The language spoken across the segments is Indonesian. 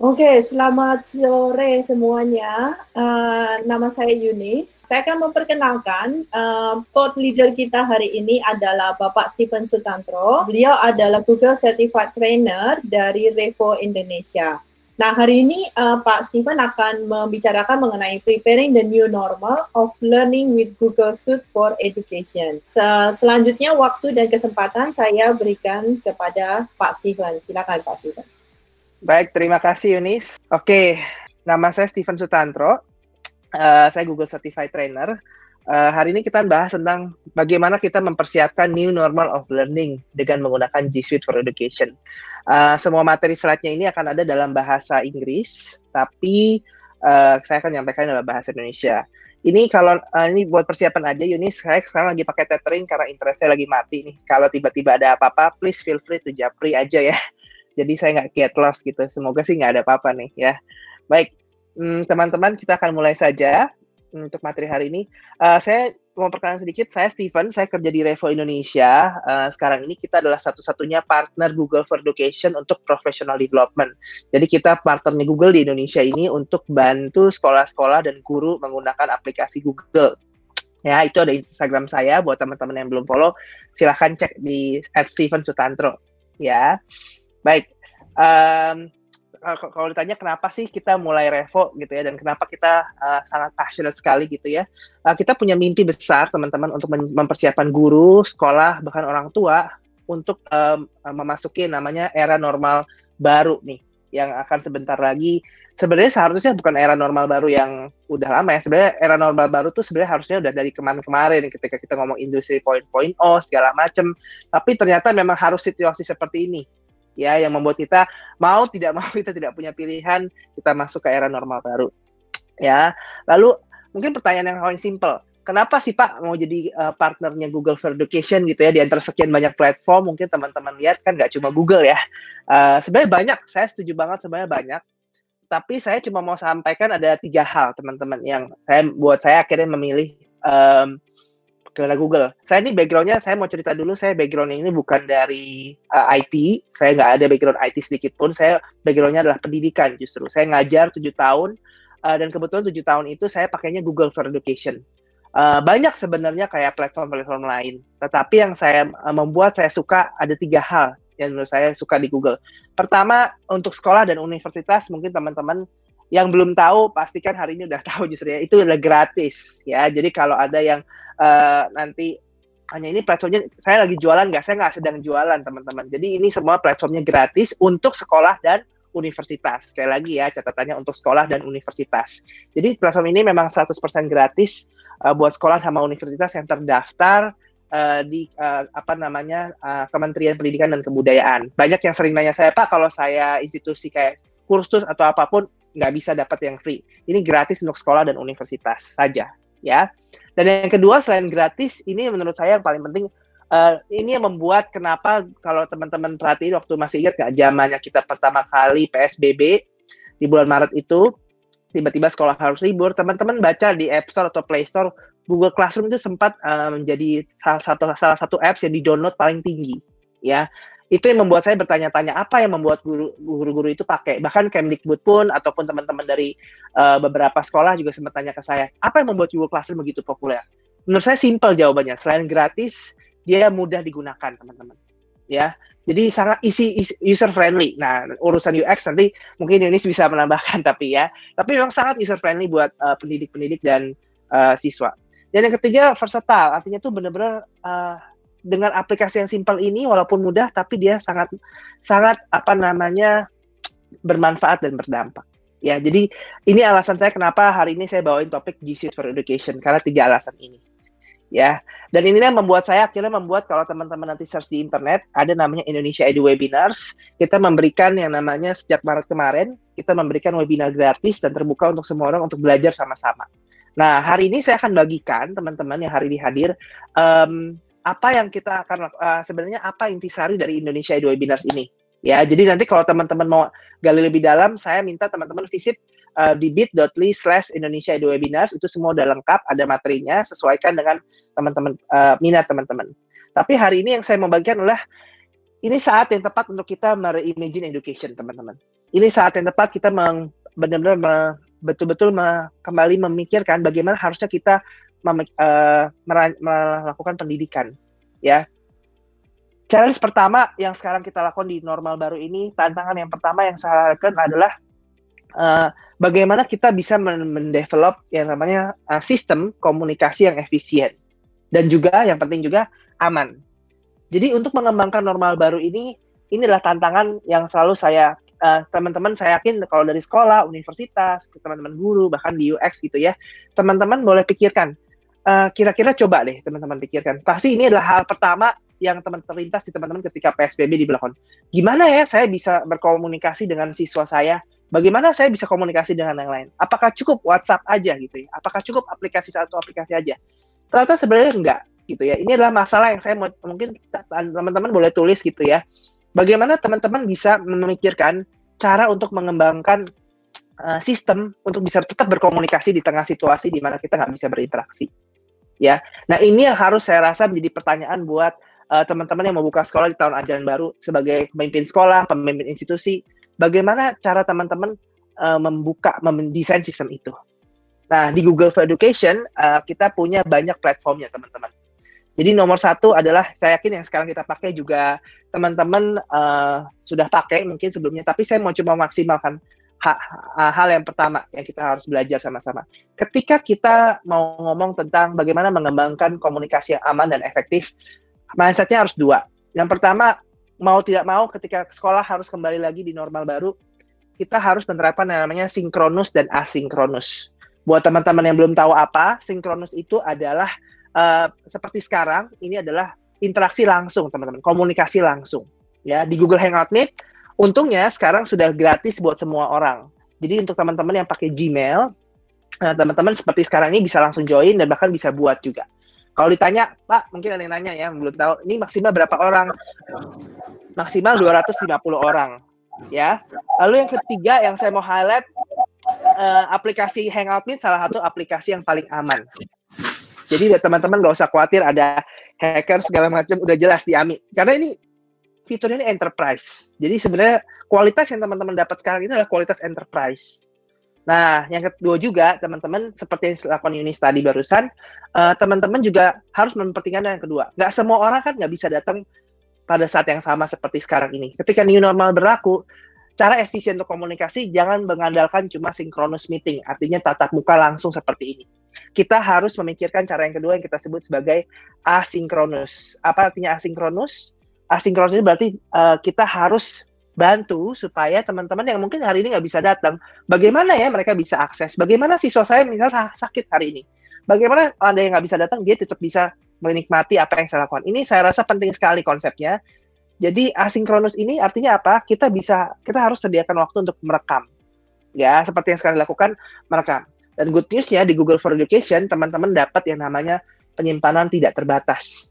Oke, selamat sore semuanya. Uh, nama saya Yunis. Saya akan memperkenalkan uh, thought leader kita hari ini adalah Bapak Stephen Sutantro. Beliau adalah Google Certified Trainer dari Revo Indonesia. Nah, hari ini uh, Pak Stephen akan membicarakan mengenai preparing the new normal of learning with Google Suite for Education. Sel selanjutnya, waktu dan kesempatan saya berikan kepada Pak Stephen. Silakan Pak Stephen. Baik, terima kasih Yunis. Oke, nama saya Steven Sutantro. Uh, saya Google Certified Trainer. Uh, hari ini kita bahas tentang bagaimana kita mempersiapkan new normal of learning dengan menggunakan G Suite for Education. Uh, semua materi slide-nya ini akan ada dalam bahasa Inggris, tapi uh, saya akan menyampaikan dalam bahasa Indonesia. Ini kalau uh, ini buat persiapan aja Yunis, saya sekarang lagi pakai tethering karena internet saya lagi mati nih. Kalau tiba-tiba ada apa-apa, please feel free to japri aja ya jadi saya nggak get lost gitu. Semoga sih nggak ada apa-apa nih ya. Baik, hmm, teman-teman kita akan mulai saja untuk materi hari ini. Uh, saya mau perkenalan sedikit, saya Steven, saya kerja di Revo Indonesia. Uh, sekarang ini kita adalah satu-satunya partner Google for Education untuk professional development. Jadi kita partnernya Google di Indonesia ini untuk bantu sekolah-sekolah dan guru menggunakan aplikasi Google. Ya, itu ada Instagram saya buat teman-teman yang belum follow, silahkan cek di @steven_sutantro. Ya, Baik, um, kalau ditanya kenapa sih kita mulai Revo gitu ya dan kenapa kita uh, sangat passionate sekali gitu ya, uh, kita punya mimpi besar teman-teman untuk mempersiapkan guru, sekolah bahkan orang tua untuk um, memasuki namanya era normal baru nih yang akan sebentar lagi sebenarnya seharusnya bukan era normal baru yang udah lama ya sebenarnya era normal baru tuh sebenarnya harusnya udah dari kemarin-kemarin ketika kita ngomong industri point point oh segala macem tapi ternyata memang harus situasi seperti ini ya yang membuat kita mau tidak mau kita tidak punya pilihan kita masuk ke era normal baru. Ya lalu mungkin pertanyaan yang paling simple kenapa sih Pak mau jadi uh, partnernya Google for Education gitu ya di antara sekian banyak platform mungkin teman-teman lihat kan nggak cuma Google ya. Uh, sebenarnya banyak saya setuju banget sebenarnya banyak. Tapi saya cuma mau sampaikan ada tiga hal teman-teman yang saya buat saya akhirnya memilih um, ke Google. Saya ini backgroundnya, saya mau cerita dulu, saya background ini bukan dari uh, IT, saya nggak ada background IT sedikit pun, saya backgroundnya adalah pendidikan justru. Saya ngajar tujuh tahun, uh, dan kebetulan tujuh tahun itu saya pakainya Google for Education. Uh, banyak sebenarnya kayak platform-platform lain, tetapi yang saya uh, membuat saya suka ada tiga hal yang menurut saya suka di Google. Pertama, untuk sekolah dan universitas, mungkin teman-teman yang belum tahu pastikan hari ini udah tahu justru ya. Itu udah gratis ya. Jadi kalau ada yang uh, nanti hanya ini platformnya saya lagi jualan nggak? Saya nggak sedang jualan teman-teman. Jadi ini semua platformnya gratis untuk sekolah dan universitas. Sekali lagi ya catatannya untuk sekolah dan universitas. Jadi platform ini memang 100% gratis uh, buat sekolah sama universitas yang terdaftar uh, di uh, apa namanya uh, Kementerian Pendidikan dan Kebudayaan. Banyak yang sering nanya saya pak kalau saya institusi kayak kursus atau apa pun nggak bisa dapat yang free ini gratis untuk sekolah dan universitas saja ya. Dan yang kedua selain gratis, ini menurut saya yang paling penting uh, ini yang membuat kenapa kalau teman-teman perhatiin waktu masih ingat nggak zamannya kita pertama kali PSBB di bulan Maret itu tiba-tiba sekolah harus libur, teman-teman baca di App Store atau Play Store Google Classroom itu sempat uh, menjadi salah satu salah satu apps yang di-download paling tinggi ya itu yang membuat saya bertanya-tanya apa yang membuat guru-guru itu pakai? Bahkan Kemdikbud pun ataupun teman-teman dari uh, beberapa sekolah juga sempat tanya ke saya apa yang membuat Google Classroom begitu populer? Menurut saya simpel jawabannya selain gratis dia mudah digunakan teman-teman. Ya jadi sangat isi, user friendly nah urusan UX nanti mungkin ini bisa menambahkan tapi ya. Tapi memang sangat user friendly buat uh, pendidik-pendidik dan uh, siswa. Dan yang ketiga versatile. Artinya tuh benar-benar uh, dengan aplikasi yang simpel ini walaupun mudah tapi dia sangat sangat apa namanya bermanfaat dan berdampak. Ya, jadi ini alasan saya kenapa hari ini saya bawain topik G Suite for Education karena tiga alasan ini. Ya, dan ini yang membuat saya akhirnya membuat kalau teman-teman nanti search di internet ada namanya Indonesia Edu Webinars. Kita memberikan yang namanya sejak Maret kemarin kita memberikan webinar gratis dan terbuka untuk semua orang untuk belajar sama-sama. Nah, hari ini saya akan bagikan teman-teman yang hari ini hadir um, apa yang kita akan uh, sebenarnya apa intisari dari Indonesia Edu Webinars ini. Ya, jadi nanti kalau teman-teman mau gali lebih dalam, saya minta teman-teman visit uh, di bit.ly slash Indonesia Edu Webinars, itu semua udah lengkap, ada materinya, sesuaikan dengan teman-teman, uh, minat teman-teman. Tapi hari ini yang saya membagikan adalah, ini saat yang tepat untuk kita mereimagine education, teman-teman. ini saat yang tepat kita benar-benar betul-betul kembali memikirkan bagaimana harusnya kita uh, melakukan pendidikan ya. Challenge pertama yang sekarang kita lakukan di normal baru ini tantangan yang pertama yang saya lakukan adalah uh, bagaimana kita bisa mendevelop yang namanya uh, sistem komunikasi yang efisien dan juga yang penting juga aman. Jadi untuk mengembangkan normal baru ini inilah tantangan yang selalu saya teman teman-teman saya yakin kalau dari sekolah, universitas, teman-teman guru, bahkan di UX gitu ya, teman-teman boleh pikirkan eh, kira-kira coba deh teman-teman pikirkan. Pasti ini adalah hal pertama yang teman terlintas di teman-teman ketika PSBB di belakang. Gimana ya saya bisa berkomunikasi dengan siswa saya? Bagaimana saya bisa komunikasi dengan yang lain? Apakah cukup WhatsApp aja gitu ya? Apakah cukup aplikasi satu aplikasi aja? Ternyata sebenarnya enggak gitu ya. Ini adalah masalah yang saya mau, mungkin teman-teman boleh tulis gitu ya. Bagaimana teman-teman bisa memikirkan cara untuk mengembangkan uh, sistem untuk bisa tetap berkomunikasi di tengah situasi di mana kita nggak bisa berinteraksi ya. Nah ini yang harus saya rasa menjadi pertanyaan buat uh, teman-teman yang mau buka sekolah di tahun ajaran baru sebagai pemimpin sekolah, pemimpin institusi, bagaimana cara teman-teman uh, membuka, mendesain sistem itu. Nah di Google for Education uh, kita punya banyak platformnya teman-teman. Jadi nomor satu adalah saya yakin yang sekarang kita pakai juga teman-teman uh, sudah pakai mungkin sebelumnya, tapi saya mau coba maksimalkan hal yang pertama yang kita harus belajar sama-sama. Ketika kita mau ngomong tentang bagaimana mengembangkan komunikasi yang aman dan efektif, mindsetnya harus dua. Yang pertama, mau tidak mau ketika sekolah harus kembali lagi di normal baru, kita harus menerapkan yang namanya sinkronus dan asinkronus. Buat teman-teman yang belum tahu apa, sinkronus itu adalah uh, seperti sekarang, ini adalah interaksi langsung, teman-teman, komunikasi langsung. Ya, di Google Hangout Meet, Untungnya sekarang sudah gratis buat semua orang. Jadi untuk teman-teman yang pakai Gmail, eh, teman-teman seperti sekarang ini bisa langsung join dan bahkan bisa buat juga. Kalau ditanya, Pak, mungkin ada yang nanya ya, belum tahu, ini maksimal berapa orang? Maksimal 250 orang, ya. Lalu yang ketiga yang saya mau highlight, uh, aplikasi Hangout Meet salah satu aplikasi yang paling aman. Jadi teman-teman nggak usah khawatir ada hacker segala macam, udah jelas di AMI. Karena ini fiturnya ini enterprise. Jadi sebenarnya kualitas yang teman-teman dapat sekarang ini adalah kualitas enterprise. Nah, yang kedua juga teman-teman seperti yang dilakukan Yunis tadi barusan, uh, teman-teman juga harus mempertimbangkan yang kedua. Nggak semua orang kan nggak bisa datang pada saat yang sama seperti sekarang ini. Ketika new normal berlaku, cara efisien untuk komunikasi jangan mengandalkan cuma synchronous meeting, artinya tatap muka langsung seperti ini. Kita harus memikirkan cara yang kedua yang kita sebut sebagai asinkronus. Apa artinya asinkronus? Asinkronus ini berarti uh, kita harus bantu supaya teman-teman yang mungkin hari ini nggak bisa datang, bagaimana ya mereka bisa akses? Bagaimana siswa saya misalnya sakit hari ini? Bagaimana anda yang nggak bisa datang dia tetap bisa menikmati apa yang saya lakukan? Ini saya rasa penting sekali konsepnya. Jadi asinkronus ini artinya apa? Kita bisa kita harus sediakan waktu untuk merekam. Ya, seperti yang sekarang dilakukan merekam. Dan good news ya di Google for Education teman-teman dapat yang namanya penyimpanan tidak terbatas.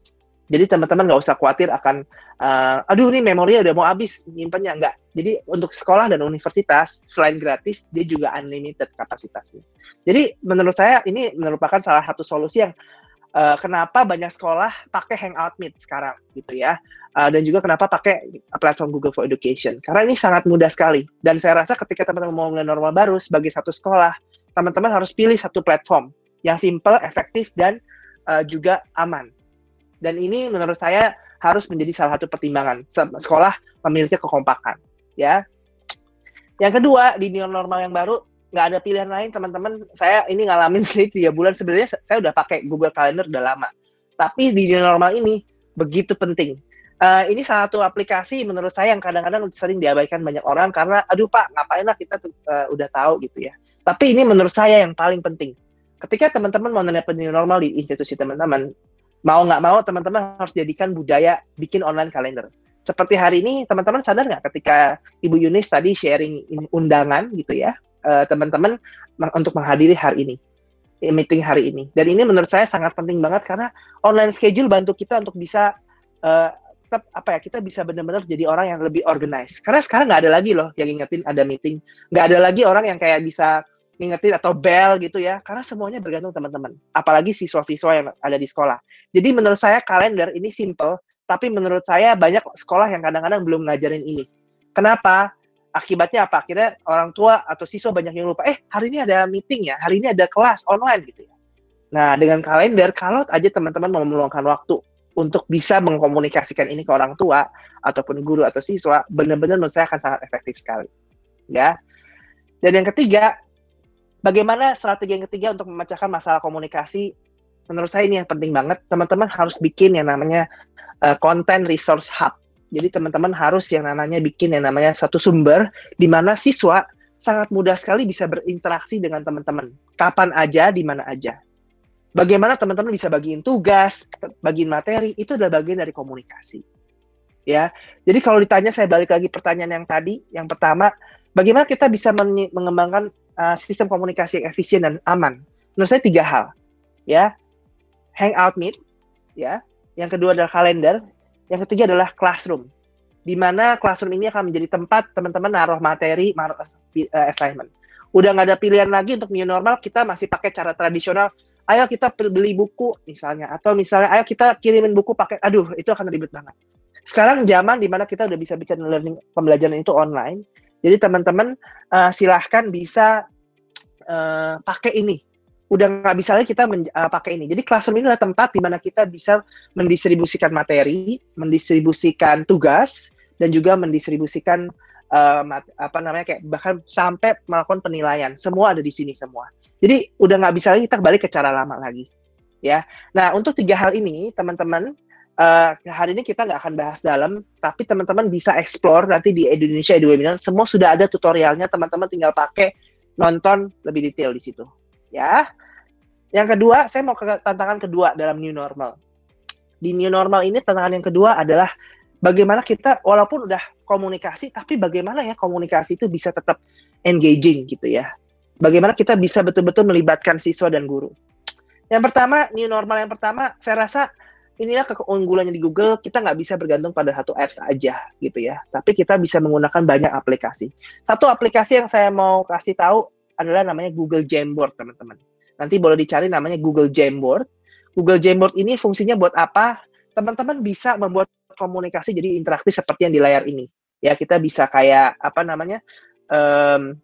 Jadi teman-teman nggak usah khawatir akan, uh, aduh ini memori udah mau habis, nyimpennya nggak. Jadi untuk sekolah dan universitas, selain gratis, dia juga unlimited kapasitasnya. Jadi menurut saya ini merupakan salah satu solusi yang uh, kenapa banyak sekolah pakai Hangout Meet sekarang gitu ya. Uh, dan juga kenapa pakai platform Google for Education. Karena ini sangat mudah sekali. Dan saya rasa ketika teman-teman mau mulai normal baru sebagai satu sekolah, teman-teman harus pilih satu platform yang simple, efektif, dan uh, juga aman dan ini menurut saya harus menjadi salah satu pertimbangan. Sekolah memiliki kekompakan ya. Yang kedua di new normal yang baru nggak ada pilihan lain teman-teman. Saya ini ngalamin sih tiga bulan. Sebenarnya saya udah pakai Google Calendar udah lama. Tapi di new normal ini begitu penting. Uh, ini salah satu aplikasi menurut saya yang kadang-kadang sering diabaikan banyak orang karena aduh pak ngapain lah kita uh, udah tahu gitu ya. Tapi ini menurut saya yang paling penting. Ketika teman-teman mau menerapkan new normal di institusi teman-teman mau nggak mau teman-teman harus jadikan budaya bikin online kalender. Seperti hari ini teman-teman sadar nggak ketika Ibu Yunis tadi sharing undangan gitu ya uh, teman-teman untuk menghadiri hari ini eh, meeting hari ini. Dan ini menurut saya sangat penting banget karena online schedule bantu kita untuk bisa uh, tetap apa ya kita bisa benar-benar jadi orang yang lebih organized. Karena sekarang nggak ada lagi loh yang ingetin ada meeting, nggak ada lagi orang yang kayak bisa ngingetin atau bel gitu ya karena semuanya bergantung teman-teman apalagi siswa-siswa yang ada di sekolah jadi menurut saya kalender ini simple tapi menurut saya banyak sekolah yang kadang-kadang belum ngajarin ini kenapa akibatnya apa? Akhirnya orang tua atau siswa banyak yang lupa, eh hari ini ada meeting ya, hari ini ada kelas online gitu ya. Nah, dengan kalender, kalau aja teman-teman mau meluangkan waktu untuk bisa mengkomunikasikan ini ke orang tua ataupun guru atau siswa, benar-benar menurut saya akan sangat efektif sekali. Ya. Dan yang ketiga, bagaimana strategi yang ketiga untuk memecahkan masalah komunikasi? Menurut saya ini yang penting banget. Teman-teman harus bikin yang namanya uh, content resource hub. Jadi teman-teman harus yang namanya bikin yang namanya satu sumber di mana siswa sangat mudah sekali bisa berinteraksi dengan teman-teman. Kapan aja, di mana aja. Bagaimana teman-teman bisa bagiin tugas, bagiin materi, itu adalah bagian dari komunikasi. Ya. Jadi kalau ditanya saya balik lagi pertanyaan yang tadi, yang pertama, bagaimana kita bisa mengembangkan uh, sistem komunikasi yang efisien dan aman? Menurut saya tiga hal. Ya. Hangout Meet, ya. Yang kedua adalah kalender, yang ketiga adalah classroom, di mana classroom ini akan menjadi tempat teman-teman naruh materi, naruh uh, assignment. Udah nggak ada pilihan lagi untuk new normal, kita masih pakai cara tradisional. Ayo kita beli buku misalnya, atau misalnya ayo kita kirimin buku pakai, aduh itu akan ribet banget. Sekarang zaman di mana kita udah bisa bikin learning pembelajaran itu online, jadi teman-teman uh, silahkan bisa uh, pakai ini udah nggak bisa lagi kita uh, pakai ini. Jadi classroom ini adalah tempat di mana kita bisa mendistribusikan materi, mendistribusikan tugas, dan juga mendistribusikan uh, apa namanya kayak bahkan sampai melakukan penilaian. Semua ada di sini semua. Jadi udah nggak bisa lagi kita kembali ke cara lama lagi, ya. Nah untuk tiga hal ini teman-teman uh, hari ini kita nggak akan bahas dalam, tapi teman-teman bisa explore nanti di Indonesia Edu Webinar. Semua sudah ada tutorialnya, teman-teman tinggal pakai nonton lebih detail di situ ya. Yang kedua, saya mau ke tantangan kedua dalam new normal. Di new normal ini tantangan yang kedua adalah bagaimana kita walaupun udah komunikasi tapi bagaimana ya komunikasi itu bisa tetap engaging gitu ya. Bagaimana kita bisa betul-betul melibatkan siswa dan guru. Yang pertama, new normal yang pertama, saya rasa inilah keunggulannya di Google, kita nggak bisa bergantung pada satu apps aja gitu ya. Tapi kita bisa menggunakan banyak aplikasi. Satu aplikasi yang saya mau kasih tahu adalah namanya Google Jamboard, teman-teman. Nanti boleh dicari namanya Google Jamboard. Google Jamboard ini fungsinya buat apa? Teman-teman bisa membuat komunikasi jadi interaktif seperti yang di layar ini. Ya, kita bisa kayak apa namanya? Um,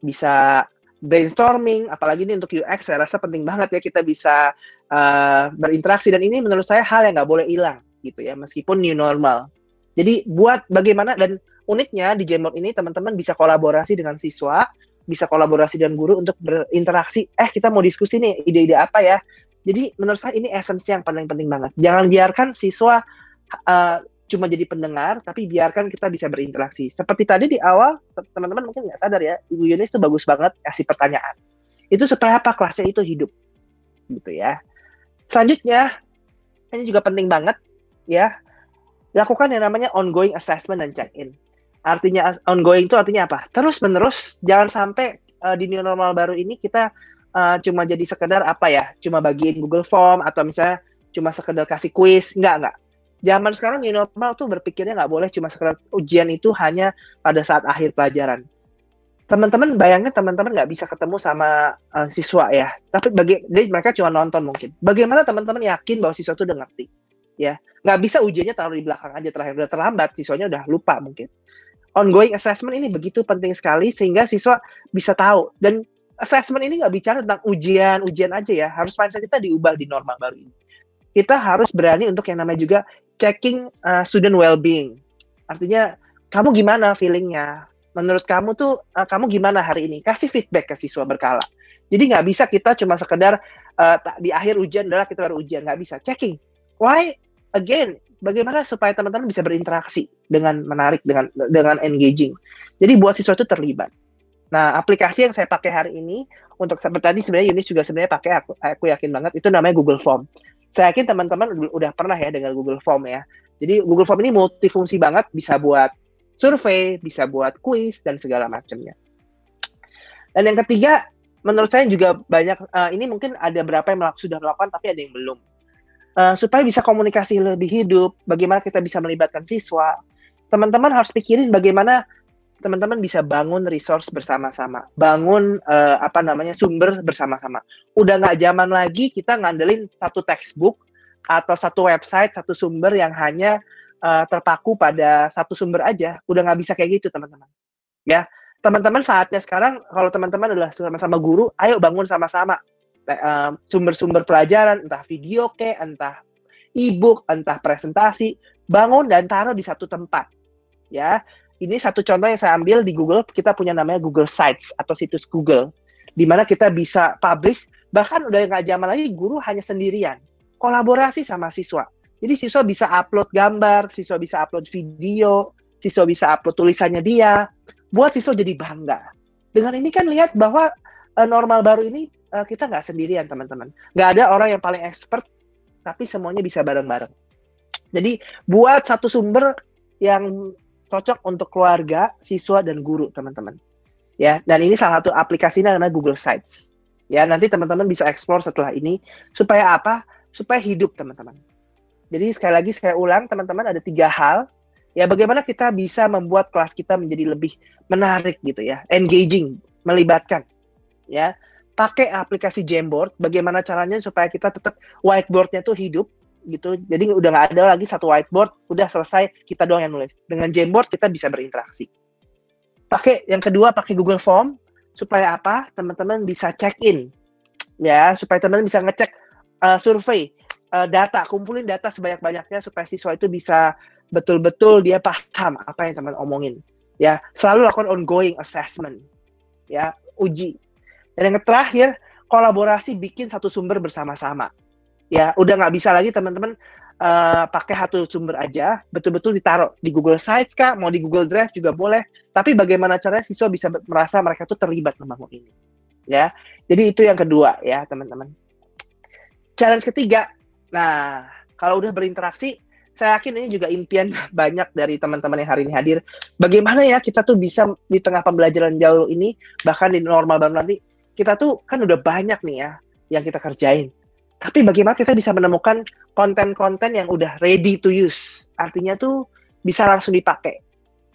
bisa brainstorming, apalagi ini untuk UX, saya rasa penting banget ya kita bisa uh, berinteraksi dan ini menurut saya hal yang nggak boleh hilang gitu ya, meskipun new normal. Jadi buat bagaimana dan uniknya di Jamboard ini teman-teman bisa kolaborasi dengan siswa, bisa kolaborasi dengan guru untuk berinteraksi. Eh, kita mau diskusi nih ide-ide apa ya? Jadi menurut saya ini esensi yang paling penting banget. Jangan biarkan siswa uh, cuma jadi pendengar, tapi biarkan kita bisa berinteraksi. Seperti tadi di awal, teman-teman mungkin nggak sadar ya, Ibu Yunis itu bagus banget kasih pertanyaan. Itu supaya apa? Kelasnya itu hidup. Gitu ya. Selanjutnya, ini juga penting banget ya, lakukan yang namanya ongoing assessment dan check-in artinya ongoing itu artinya apa? Terus menerus jangan sampai uh, di new normal baru ini kita uh, cuma jadi sekedar apa ya? Cuma bagiin Google Form atau misalnya cuma sekedar kasih quiz, enggak enggak. Zaman sekarang new normal tuh berpikirnya nggak boleh cuma sekedar ujian itu hanya pada saat akhir pelajaran. Teman-teman bayangin teman-teman nggak bisa ketemu sama uh, siswa ya, tapi bagi mereka cuma nonton mungkin. Bagaimana teman-teman yakin bahwa siswa itu udah ngerti? Ya, nggak bisa ujiannya taruh di belakang aja terakhir udah terlambat, siswanya udah lupa mungkin ongoing assessment ini begitu penting sekali sehingga siswa bisa tahu. Dan assessment ini nggak bicara tentang ujian ujian aja ya. Harus mindset kita diubah di norma baru ini. Kita harus berani untuk yang namanya juga checking uh, student well-being. Artinya kamu gimana feelingnya? Menurut kamu tuh uh, kamu gimana hari ini? Kasih feedback ke siswa berkala. Jadi nggak bisa kita cuma sekedar uh, di akhir ujian adalah kita baru ujian. Nggak bisa. Checking. Why? Again bagaimana supaya teman-teman bisa berinteraksi dengan menarik dengan dengan engaging. Jadi buat siswa itu terlibat. Nah, aplikasi yang saya pakai hari ini untuk seperti tadi sebenarnya Yunis juga sebenarnya pakai aku, aku yakin banget itu namanya Google Form. Saya yakin teman-teman udah pernah ya dengan Google Form ya. Jadi Google Form ini multifungsi banget, bisa buat survei, bisa buat quiz dan segala macamnya. Dan yang ketiga, menurut saya juga banyak uh, ini mungkin ada berapa yang sudah melakukan tapi ada yang belum uh, supaya bisa komunikasi lebih hidup, bagaimana kita bisa melibatkan siswa. Teman-teman harus pikirin bagaimana teman-teman bisa bangun resource bersama-sama, bangun uh, apa namanya sumber bersama-sama. Udah nggak zaman lagi kita ngandelin satu textbook atau satu website, satu sumber yang hanya uh, terpaku pada satu sumber aja. Udah nggak bisa kayak gitu teman-teman. Ya, teman-teman saatnya sekarang kalau teman-teman adalah sama-sama guru, ayo bangun sama-sama sumber-sumber pelajaran, entah video ke, entah e-book, entah presentasi, bangun dan taruh di satu tempat. Ya, ini satu contoh yang saya ambil di Google, kita punya namanya Google Sites atau situs Google, di mana kita bisa publish, bahkan udah nggak zaman lagi guru hanya sendirian, kolaborasi sama siswa. Jadi siswa bisa upload gambar, siswa bisa upload video, siswa bisa upload tulisannya dia, buat siswa jadi bangga. Dengan ini kan lihat bahwa uh, normal baru ini uh, kita nggak sendirian teman-teman. Nggak ada orang yang paling expert, tapi semuanya bisa bareng-bareng. Jadi buat satu sumber yang cocok untuk keluarga, siswa, dan guru teman-teman. Ya, dan ini salah satu aplikasinya namanya Google Sites. Ya, nanti teman-teman bisa explore setelah ini supaya apa? Supaya hidup teman-teman. Jadi sekali lagi saya ulang teman-teman ada tiga hal ya bagaimana kita bisa membuat kelas kita menjadi lebih menarik gitu ya, engaging, melibatkan ya. Pakai aplikasi Jamboard bagaimana caranya supaya kita tetap whiteboardnya tuh hidup gitu. Jadi udah nggak ada lagi satu whiteboard udah selesai kita doang yang nulis. Dengan Jamboard kita bisa berinteraksi. Pakai yang kedua pakai Google Form supaya apa? Teman-teman bisa check in ya. Supaya teman-teman bisa ngecek uh, survei uh, data kumpulin data sebanyak-banyaknya supaya siswa itu bisa betul-betul dia paham apa yang teman omongin ya. Selalu lakukan ongoing assessment ya. Uji dan yang terakhir, kolaborasi bikin satu sumber bersama-sama. Ya, udah nggak bisa lagi teman-teman uh, pakai satu sumber aja, betul-betul ditaruh di Google Sites kak, mau di Google Drive juga boleh. Tapi bagaimana caranya siswa bisa merasa mereka tuh terlibat membangun ini. Ya, jadi itu yang kedua ya teman-teman. Challenge ketiga, nah kalau udah berinteraksi, saya yakin ini juga impian banyak dari teman-teman yang hari ini hadir. Bagaimana ya kita tuh bisa di tengah pembelajaran jauh ini, bahkan di normal baru nanti, kita tuh kan udah banyak nih ya yang kita kerjain. Tapi bagaimana kita bisa menemukan konten-konten yang udah ready to use? Artinya tuh bisa langsung dipakai.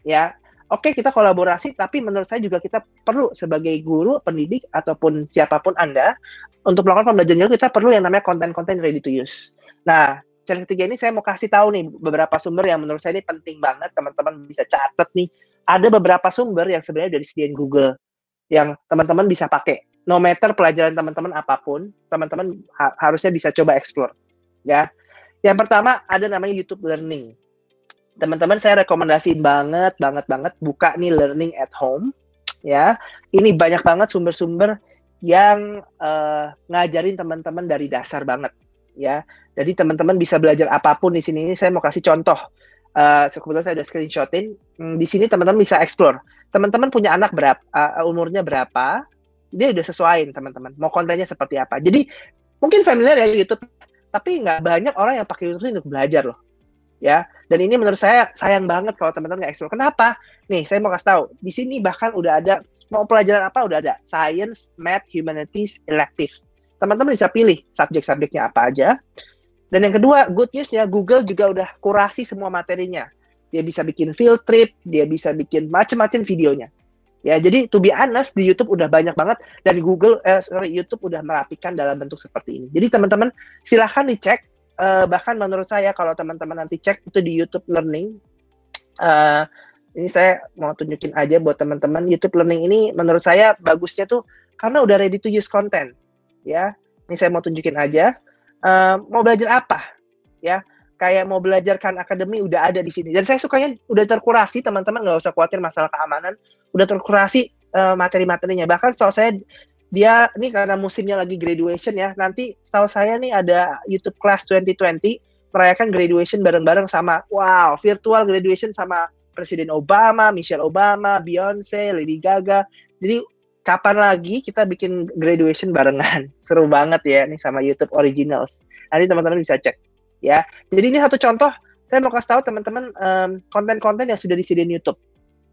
Ya, oke kita kolaborasi, tapi menurut saya juga kita perlu sebagai guru, pendidik ataupun siapa pun anda untuk melakukan pembelajaran kita perlu yang namanya konten-konten ready to use. Nah, challenge ketiga ini saya mau kasih tahu nih beberapa sumber yang menurut saya ini penting banget teman-teman bisa catat nih. Ada beberapa sumber yang sebenarnya dari disediain Google yang teman-teman bisa pakai no matter pelajaran teman-teman apa pun, teman-teman ha harusnya bisa coba explore. Ya. Yang pertama ada namanya YouTube Learning. Teman-teman saya rekomendasiin banget, banget, banget buka nih Learning at Home. Ya, ini banyak banget sumber-sumber yang uh, ngajarin teman-teman dari dasar banget. Ya, jadi teman-teman bisa belajar apa pun di sini. Ini saya mau kasih contoh. Uh, kebetulan saya udah screenshotin. Hmm, di sini teman-teman bisa explore. Teman-teman punya anak berapa, uh, umurnya berapa, dia udah sesuaiin teman-teman mau kontennya seperti apa. Jadi mungkin familiar ya YouTube tapi nggak banyak orang yang pakai YouTube untuk belajar loh ya. Dan ini menurut saya sayang banget kalau teman-teman nggak explore. Kenapa? Nih saya mau kasih tahu di sini bahkan udah ada mau pelajaran apa udah ada? Science math humanities elective. Teman-teman bisa pilih subjek-subjeknya apa aja. Dan yang kedua good news ya Google juga udah kurasi semua materinya. Dia bisa bikin field trip dia bisa bikin macam-macam videonya Ya, jadi to be honest di YouTube udah banyak banget dan Google eh, sorry YouTube udah merapikan dalam bentuk seperti ini. Jadi teman-teman silahkan dicek. Uh, bahkan menurut saya kalau teman-teman nanti cek itu di YouTube Learning. Uh, ini saya mau tunjukin aja buat teman-teman YouTube Learning ini menurut saya bagusnya tuh karena udah ready to use content. Ya, ini saya mau tunjukin aja. Uh, mau belajar apa? Ya, kayak mau belajar kan akademi udah ada di sini. Dan saya sukanya udah terkurasi teman-teman nggak usah khawatir masalah keamanan udah terkurasi uh, materi-materinya. Bahkan setahu saya dia ini karena musimnya lagi graduation ya. Nanti setahu saya nih ada YouTube Class 2020 merayakan graduation bareng-bareng sama wow, virtual graduation sama Presiden Obama, Michelle Obama, Beyonce, Lady Gaga. Jadi kapan lagi kita bikin graduation barengan? Seru banget ya nih sama YouTube Originals. Nanti teman-teman bisa cek ya. Jadi ini satu contoh saya mau kasih tahu teman-teman um, konten-konten yang sudah disediain YouTube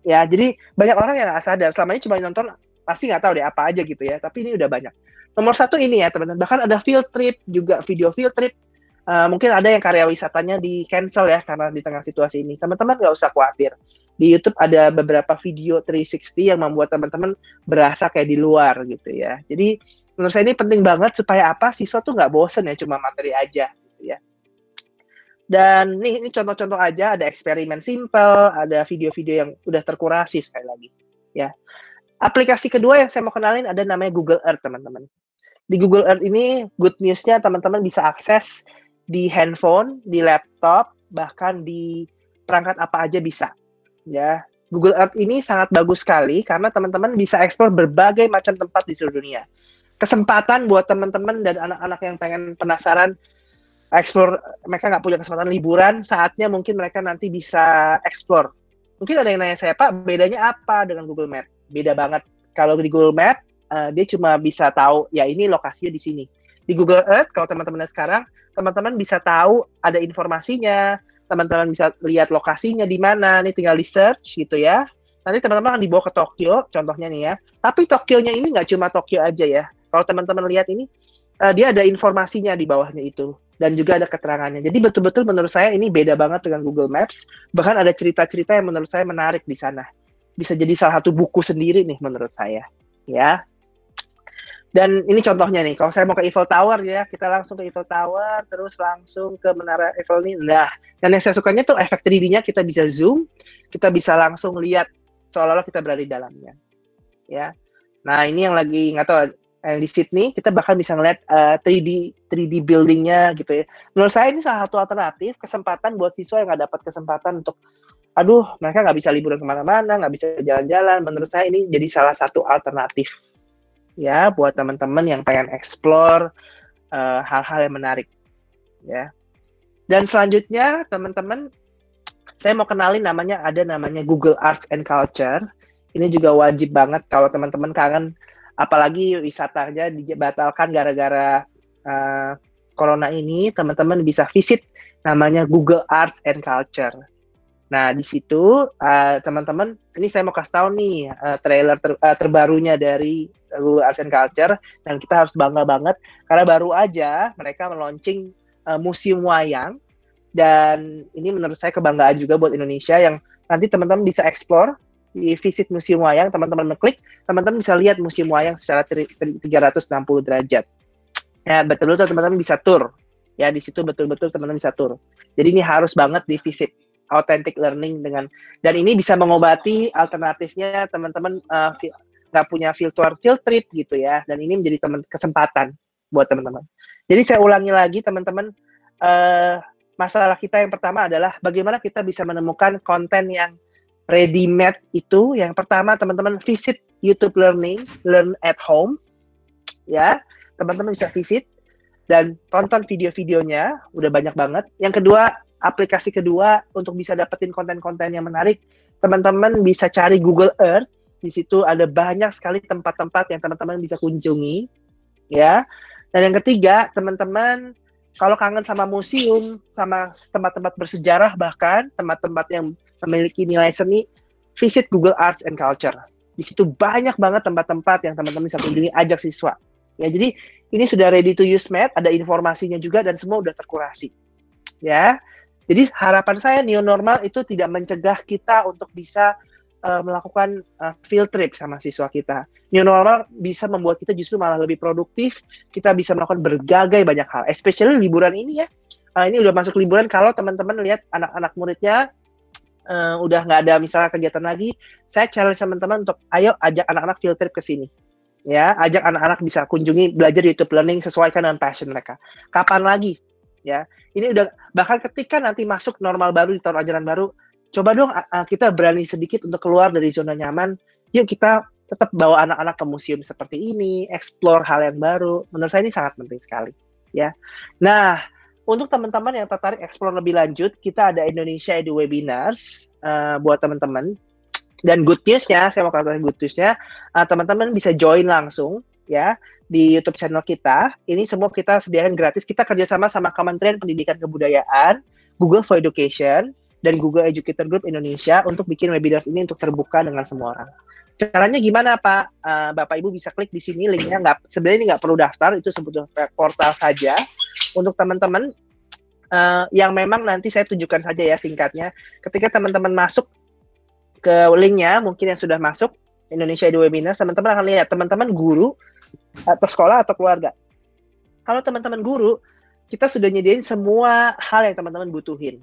ya jadi banyak orang yang nggak sadar. Selama ini cuma nonton pasti nggak tahu deh apa aja gitu ya. Tapi ini udah banyak. Nomor satu ini ya teman-teman. Bahkan ada field trip juga video field trip. Uh, mungkin ada yang karya wisatanya di cancel ya karena di tengah situasi ini. Teman-teman nggak usah khawatir. Di YouTube ada beberapa video 360 yang membuat teman-teman berasa kayak di luar gitu ya. Jadi menurut saya ini penting banget supaya apa? Siswa tuh nggak bosen ya cuma materi aja gitu ya dan nih ini contoh-contoh aja ada eksperimen simple, ada video-video yang udah terkurasi sekali lagi. ya. Aplikasi kedua yang saya mau kenalin ada namanya Google Earth, teman-teman. Di Google Earth ini good news-nya teman-teman bisa akses di handphone, di laptop, bahkan di perangkat apa aja bisa. Ya, Google Earth ini sangat bagus sekali karena teman-teman bisa eksplor berbagai macam tempat di seluruh dunia. Kesempatan buat teman-teman dan anak-anak yang pengen penasaran explore mereka nggak punya kesempatan liburan, saatnya mungkin mereka nanti bisa explore. Mungkin ada yang nanya saya, Pak, bedanya apa dengan Google Map? Beda banget. Kalau di Google Map, uh, dia cuma bisa tahu, ya ini lokasinya di sini. Di Google Earth, kalau teman-teman sekarang, teman-teman bisa tahu ada informasinya, teman-teman bisa lihat lokasinya di mana, nih tinggal di search gitu ya. Nanti teman-teman akan dibawa ke Tokyo, contohnya nih ya. Tapi Tokyo-nya ini nggak cuma Tokyo aja ya. Kalau teman-teman lihat ini, uh, dia ada informasinya di bawahnya itu dan juga ada keterangannya. Jadi betul-betul menurut saya ini beda banget dengan Google Maps. Bahkan ada cerita-cerita yang menurut saya menarik di sana. Bisa jadi salah satu buku sendiri nih menurut saya, ya. Dan ini contohnya nih, kalau saya mau ke Eiffel Tower ya, kita langsung ke Eiffel Tower, terus langsung ke Menara Eiffel ini. Nah, dan yang saya sukanya tuh efek 3D-nya kita bisa zoom, kita bisa langsung lihat seolah-olah kita berada di dalamnya. Ya. Nah, ini yang lagi nggak tahu eh, di Sydney kita bahkan bisa ngeliat uh, 3D 3D buildingnya gitu ya. Menurut saya ini salah satu alternatif kesempatan buat siswa yang nggak dapat kesempatan untuk aduh mereka nggak bisa liburan ke mana-mana nggak bisa jalan-jalan. Menurut saya ini jadi salah satu alternatif ya buat teman-teman yang pengen explore uh, hal-hal yang menarik ya. Dan selanjutnya teman-teman saya mau kenalin namanya ada namanya Google Arts and Culture. Ini juga wajib banget kalau teman-teman kangen apalagi wisatanya dibatalkan gara-gara uh, corona ini, teman-teman bisa visit namanya Google Arts and Culture. Nah, di situ uh, teman-teman, ini saya mau kasih tahu nih uh, trailer ter, uh, terbarunya dari Google Arts and Culture dan kita harus bangga banget karena baru aja mereka meluncing uh, museum wayang dan ini menurut saya kebanggaan juga buat Indonesia yang nanti teman-teman bisa explore di visit museum wayang, teman-teman mengklik, teman-teman bisa lihat museum wayang secara 360 derajat. Ya, betul-betul teman-teman bisa tour. Ya, di situ betul-betul teman-teman bisa tour. Jadi ini harus banget di visit authentic learning dengan dan ini bisa mengobati alternatifnya teman-teman uh, nggak punya filter field trip gitu ya dan ini menjadi teman kesempatan buat teman-teman. Jadi saya ulangi lagi teman-teman uh, masalah kita yang pertama adalah bagaimana kita bisa menemukan konten yang ready made itu yang pertama teman-teman visit YouTube Learning, learn at home. Ya, teman-teman bisa visit dan tonton video-videonya, udah banyak banget. Yang kedua, aplikasi kedua untuk bisa dapetin konten-konten yang menarik, teman-teman bisa cari Google Earth. Di situ ada banyak sekali tempat-tempat yang teman-teman bisa kunjungi, ya. Dan yang ketiga, teman-teman kalau kangen sama museum, sama tempat-tempat bersejarah bahkan tempat-tempat yang memiliki nilai seni, visit Google Arts and Culture. Di situ banyak banget tempat-tempat yang teman-teman bisa kunjungi, ajak siswa. Ya, jadi ini sudah ready to use mat, ada informasinya juga dan semua udah terkurasi. Ya. Jadi harapan saya new normal itu tidak mencegah kita untuk bisa uh, melakukan uh, field trip sama siswa kita. New normal bisa membuat kita justru malah lebih produktif, kita bisa melakukan berbagai banyak hal, especially liburan ini ya. Uh, ini udah masuk liburan kalau teman-teman lihat anak-anak muridnya uh, udah nggak ada misalnya kegiatan lagi, saya challenge teman-teman untuk ayo ajak anak-anak field trip ke sini. Ya, ajak anak-anak bisa kunjungi belajar YouTube Learning sesuaikan dengan passion mereka. Kapan lagi? Ya, ini udah bahkan ketika nanti masuk normal baru di tahun ajaran baru, coba dong kita berani sedikit untuk keluar dari zona nyaman. Yuk kita tetap bawa anak-anak ke museum seperti ini, explore hal yang baru. Menurut saya ini sangat penting sekali. Ya, nah untuk teman-teman yang tertarik explore lebih lanjut, kita ada Indonesia Edu Webinars uh, buat teman-teman. Dan good news-nya, saya mau katakan good news-nya, uh, teman-teman bisa join langsung ya di YouTube channel kita. Ini semua kita sediakan gratis. Kita kerjasama sama Kementerian Pendidikan Kebudayaan, Google for Education, dan Google Educator Group Indonesia untuk bikin webinars ini untuk terbuka dengan semua orang. Caranya gimana Pak? Uh, Bapak Ibu bisa klik di sini linknya nggak sebenarnya nggak perlu daftar itu sebetulnya portal saja untuk teman-teman uh, yang memang nanti saya tunjukkan saja ya singkatnya. Ketika teman-teman masuk ke linknya, mungkin yang sudah masuk Indonesia Edu Webinar, teman-teman akan lihat teman-teman guru atau sekolah atau keluarga. Kalau teman-teman guru, kita sudah nyediain semua hal yang teman-teman butuhin.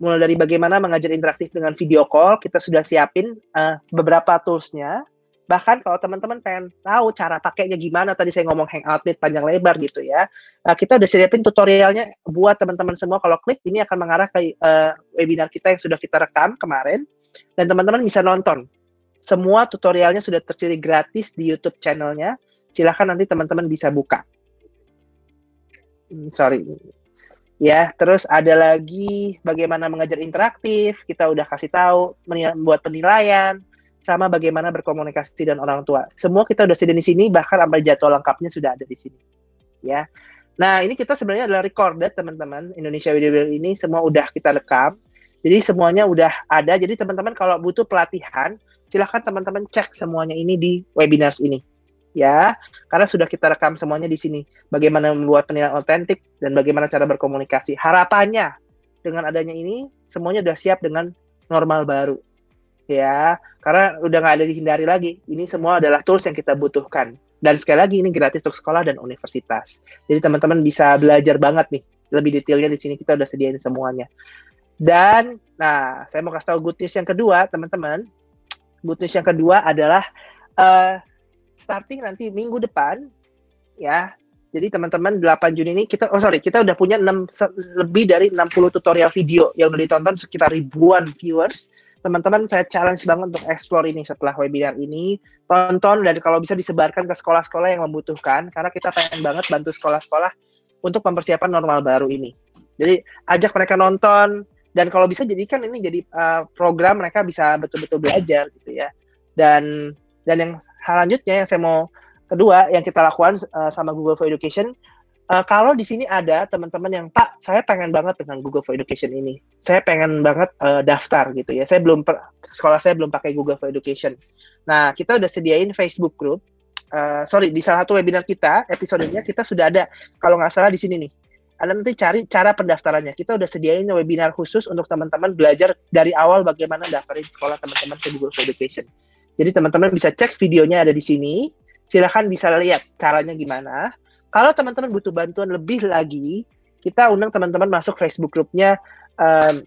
mulai dari bagaimana mengajar interaktif dengan video call, kita sudah siapin uh, beberapa toolsnya. Bahkan kalau teman-teman pengen tahu cara pakainya gimana, tadi saya ngomong Hangout Meet panjang lebar gitu ya, uh, kita udah siapin tutorialnya buat teman-teman semua. Kalau klik ini akan mengarah ke uh, webinar kita yang sudah kita rekam kemarin, dan teman-teman bisa nonton. Semua tutorialnya sudah tersedia gratis di YouTube channelnya. Silahkan nanti teman-teman bisa buka. Hmm, sorry, ya terus ada lagi bagaimana mengajar interaktif. Kita udah kasih tahu membuat penilaian sama bagaimana berkomunikasi dengan orang tua. Semua kita udah sudah di sini bahkan sampai jadwal lengkapnya sudah ada di sini. Ya. Nah ini kita sebenarnya adalah recorded teman-teman. Indonesia Video ini semua udah kita rekam jadi semuanya udah ada. Jadi teman-teman kalau butuh pelatihan silahkan teman-teman cek semuanya ini di webinars ini. Ya karena sudah kita rekam semuanya di sini. Bagaimana membuat penilaian otentik dan bagaimana cara berkomunikasi. Harapannya dengan adanya ini semuanya sudah siap dengan normal baru. Ya karena udah nggak ada dihindari lagi. Ini semua adalah tools yang kita butuhkan. Dan sekali lagi ini gratis untuk sekolah dan universitas. Jadi teman-teman bisa belajar banget nih. Lebih detailnya di sini kita udah sediain semuanya dan nah saya mau kasih tahu good news yang kedua teman-teman good news yang kedua adalah uh, starting nanti minggu depan ya. Jadi teman-teman 8 Juni ini kita oh sorry, kita udah punya 6 lebih dari 60 tutorial video yang udah ditonton sekitar ribuan viewers. Teman-teman saya challenge banget untuk explore ini setelah webinar ini. Tonton dan kalau bisa disebarkan ke sekolah-sekolah yang membutuhkan karena kita pengen banget bantu sekolah-sekolah untuk mempersiapkan normal baru ini. Jadi ajak mereka nonton dan kalau bisa jadikan ini jadi uh, program mereka bisa betul-betul belajar gitu ya. Dan dan yang hal lanjutnya yang saya mau kedua yang kita lakukan uh, sama Google for Education uh, kalau di sini ada teman-teman yang Pak saya pengen banget dengan Google for Education ini. Saya pengen banget uh, daftar gitu ya. Saya belum sekolah saya belum pakai Google for Education. Nah kita udah sediain Facebook group uh, sorry di salah satu webinar kita episodenya kita sudah ada. Kalau nggak salah di sini nih anda nanti cari cara pendaftarannya. Kita udah sediain webinar khusus untuk teman-teman belajar dari awal bagaimana daftarin sekolah teman-teman ke Google for Education. Jadi teman-teman bisa cek videonya ada di sini. Silahkan bisa lihat caranya gimana. Kalau teman-teman butuh bantuan lebih lagi, kita undang teman-teman masuk Facebook grupnya. Um,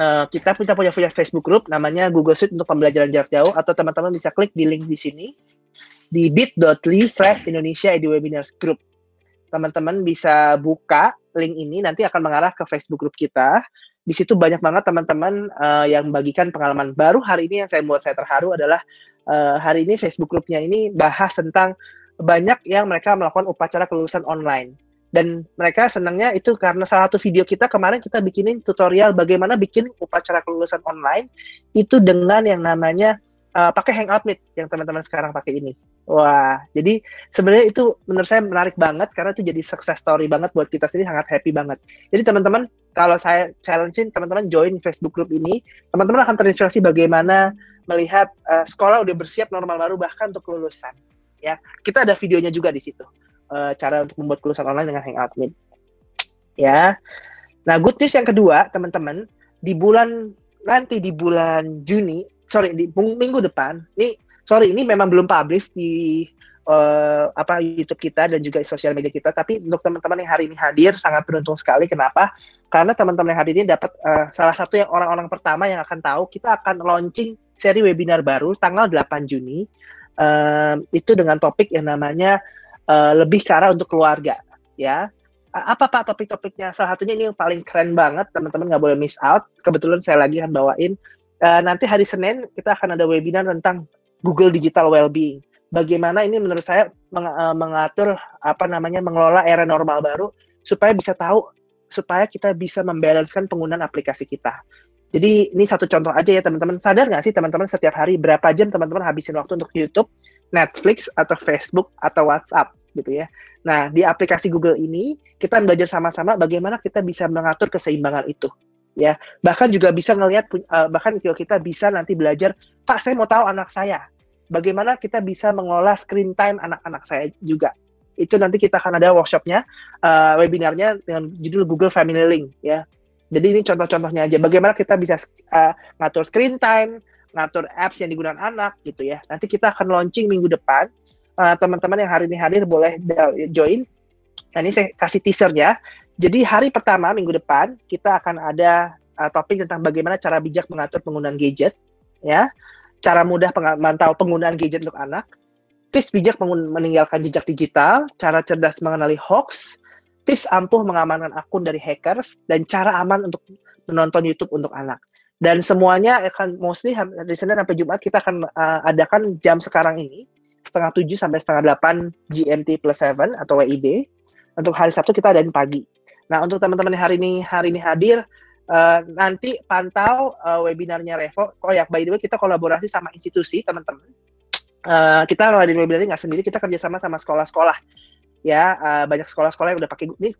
uh, kita punya punya Facebook group namanya Google Suite untuk pembelajaran jarak jauh atau teman-teman bisa klik di link di sini di bit.ly slash Indonesia Edu Webinars Group. Teman-teman bisa buka link ini nanti akan mengarah ke Facebook group kita. Di situ banyak banget teman-teman uh, yang membagikan pengalaman baru hari ini. Yang saya buat saya terharu adalah uh, hari ini Facebook grupnya ini bahas tentang banyak yang mereka melakukan upacara kelulusan online. Dan mereka senangnya itu karena salah satu video kita kemarin kita bikinin tutorial bagaimana bikin upacara kelulusan online itu dengan yang namanya uh, pakai Hangout Meet yang teman-teman sekarang pakai ini. Wah, jadi sebenarnya itu menurut saya menarik banget karena itu jadi success story banget buat kita sendiri sangat happy banget. Jadi teman-teman kalau saya challengein teman-teman join Facebook group ini, teman-teman akan terinspirasi bagaimana melihat uh, sekolah udah bersiap normal baru bahkan untuk kelulusan. Ya, kita ada videonya juga di situ. Uh, cara untuk membuat kelulusan online dengan Hangout Meet. Ya. Nah, good news yang kedua, teman-teman, di bulan nanti di bulan Juni, sorry di minggu depan, ini sorry ini memang belum publish di uh, apa YouTube kita dan juga sosial media kita. Tapi untuk teman-teman yang hari ini hadir sangat beruntung sekali. Kenapa? Karena teman-teman yang hadir ini dapat uh, salah satu yang orang-orang pertama yang akan tahu kita akan launching seri webinar baru tanggal 8 Juni. Uh, itu dengan topik yang namanya uh, lebih ke untuk keluarga, ya. Apa pak topik-topiknya? Salah satunya ini yang paling keren banget, teman-teman nggak boleh miss out. Kebetulan saya lagi akan bawain. Uh, nanti hari Senin kita akan ada webinar tentang Google Digital Wellbeing. Bagaimana ini menurut saya meng, uh, mengatur apa namanya mengelola era normal baru supaya bisa tahu supaya kita bisa membalancekan penggunaan aplikasi kita. Jadi ini satu contoh aja ya teman-teman. Sadar nggak sih teman-teman setiap hari berapa jam teman-teman habisin waktu untuk YouTube, Netflix, atau Facebook, atau WhatsApp gitu ya. Nah di aplikasi Google ini kita belajar sama-sama bagaimana kita bisa mengatur keseimbangan itu ya. Bahkan juga bisa ngelihat uh, bahkan kalau kita bisa nanti belajar pak saya mau tahu anak saya. Bagaimana kita bisa mengelola screen time anak-anak saya juga. Itu nanti kita akan ada workshopnya uh, webinarnya dengan judul Google Family Link ya. Jadi ini contoh-contohnya aja. Bagaimana kita bisa uh, ngatur screen time ngatur apps yang digunakan anak gitu ya. Nanti kita akan launching minggu depan. Teman-teman uh, yang hari ini hadir boleh join. Nah ini saya kasih teaser ya jadi hari pertama minggu depan kita akan ada uh, topik tentang bagaimana cara bijak mengatur penggunaan gadget, ya, cara mudah memantau penggunaan gadget untuk anak, tips bijak meninggalkan jejak digital, cara cerdas mengenali hoax, tips ampuh mengamankan akun dari hackers, dan cara aman untuk menonton YouTube untuk anak. Dan semuanya akan mostly hari Senin sampai Jumat kita akan uh, adakan jam sekarang ini setengah tujuh sampai setengah delapan GMT plus seven atau WIB. Untuk hari Sabtu kita ada di pagi. Nah untuk teman-teman hari ini hari ini hadir uh, nanti pantau uh, webinarnya Revo. Oh ya by the way kita kolaborasi sama institusi teman-teman. Uh, kita kalau di ini nggak sendiri kita kerjasama sama sekolah-sekolah. Ya uh, banyak sekolah-sekolah yang udah pakai ini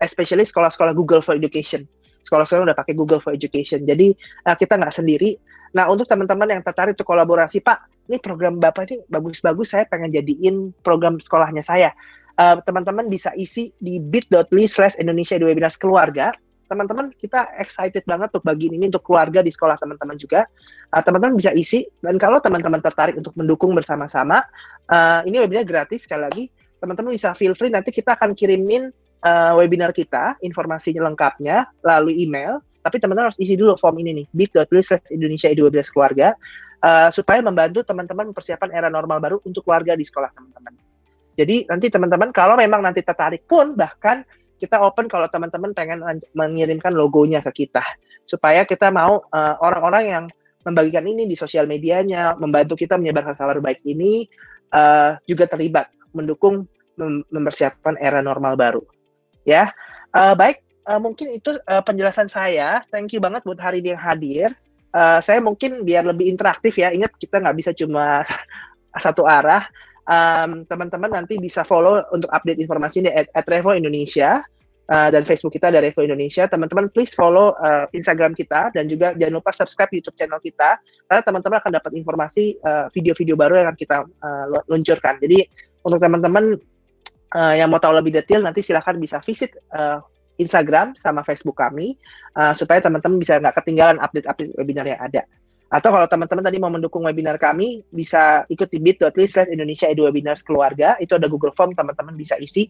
especially sekolah-sekolah Google for Education. Sekolah-sekolah udah pakai Google for Education. Jadi uh, kita nggak sendiri. Nah untuk teman-teman yang tertarik untuk kolaborasi Pak ini program Bapak ini bagus-bagus saya pengen jadiin program sekolahnya saya eh, teman-teman bisa isi di bit.ly slash Indonesia di Webinars Keluarga. Teman-teman, kita excited banget untuk bagiin ini untuk keluarga di sekolah teman-teman juga. Uh, teman-teman bisa isi, dan kalau teman-teman tertarik untuk mendukung bersama-sama, uh, ini webinar gratis sekali lagi. Teman-teman bisa feel free, nanti kita akan kirimin uh, webinar kita, informasinya lengkapnya, lalu email. Tapi teman-teman harus isi dulu form ini nih, bit.ly slash Indonesia Webinars Keluarga, uh, supaya membantu teman-teman mempersiapkan era normal baru untuk keluarga di sekolah teman-teman. Jadi nanti teman-teman kalau memang nanti tertarik pun bahkan kita open kalau teman-teman pengen mengirimkan logonya ke kita supaya kita mau uh, orang-orang yang membagikan ini di sosial medianya, membantu kita menyebarkan kabar baik ini uh, juga terlibat mendukung mem mempersiapkan era normal baru. Ya, uh, baik uh, mungkin itu uh, penjelasan saya. Thank you banget buat hari ini yang hadir. Uh, saya mungkin biar lebih interaktif ya. Ingat kita nggak bisa cuma satu arah teman teman-teman nanti bisa follow untuk update informasi di at, at Revo Indonesia uh, dan Facebook kita dari Revo Indonesia. Teman-teman please follow uh, Instagram kita dan juga jangan lupa subscribe YouTube channel kita karena teman-teman akan dapat informasi uh, video-video baru yang akan kita uh, luncurkan. Jadi untuk teman-teman uh, yang mau tahu lebih detail nanti silahkan bisa visit uh, Instagram sama Facebook kami uh, supaya teman-teman bisa nggak ketinggalan update-update webinar yang ada. Atau kalau teman-teman tadi mau mendukung webinar kami, bisa ikut di bit.ly slash Indonesia Edu Webinars Keluarga. Itu ada Google Form, teman-teman bisa isi.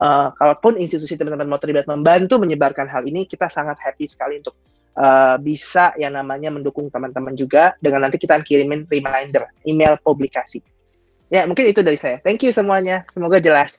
Uh, kalaupun institusi teman-teman mau terlibat membantu menyebarkan hal ini, kita sangat happy sekali untuk uh, bisa yang namanya mendukung teman-teman juga dengan nanti kita kirimin reminder, email publikasi. Ya, mungkin itu dari saya. Thank you semuanya. Semoga jelas.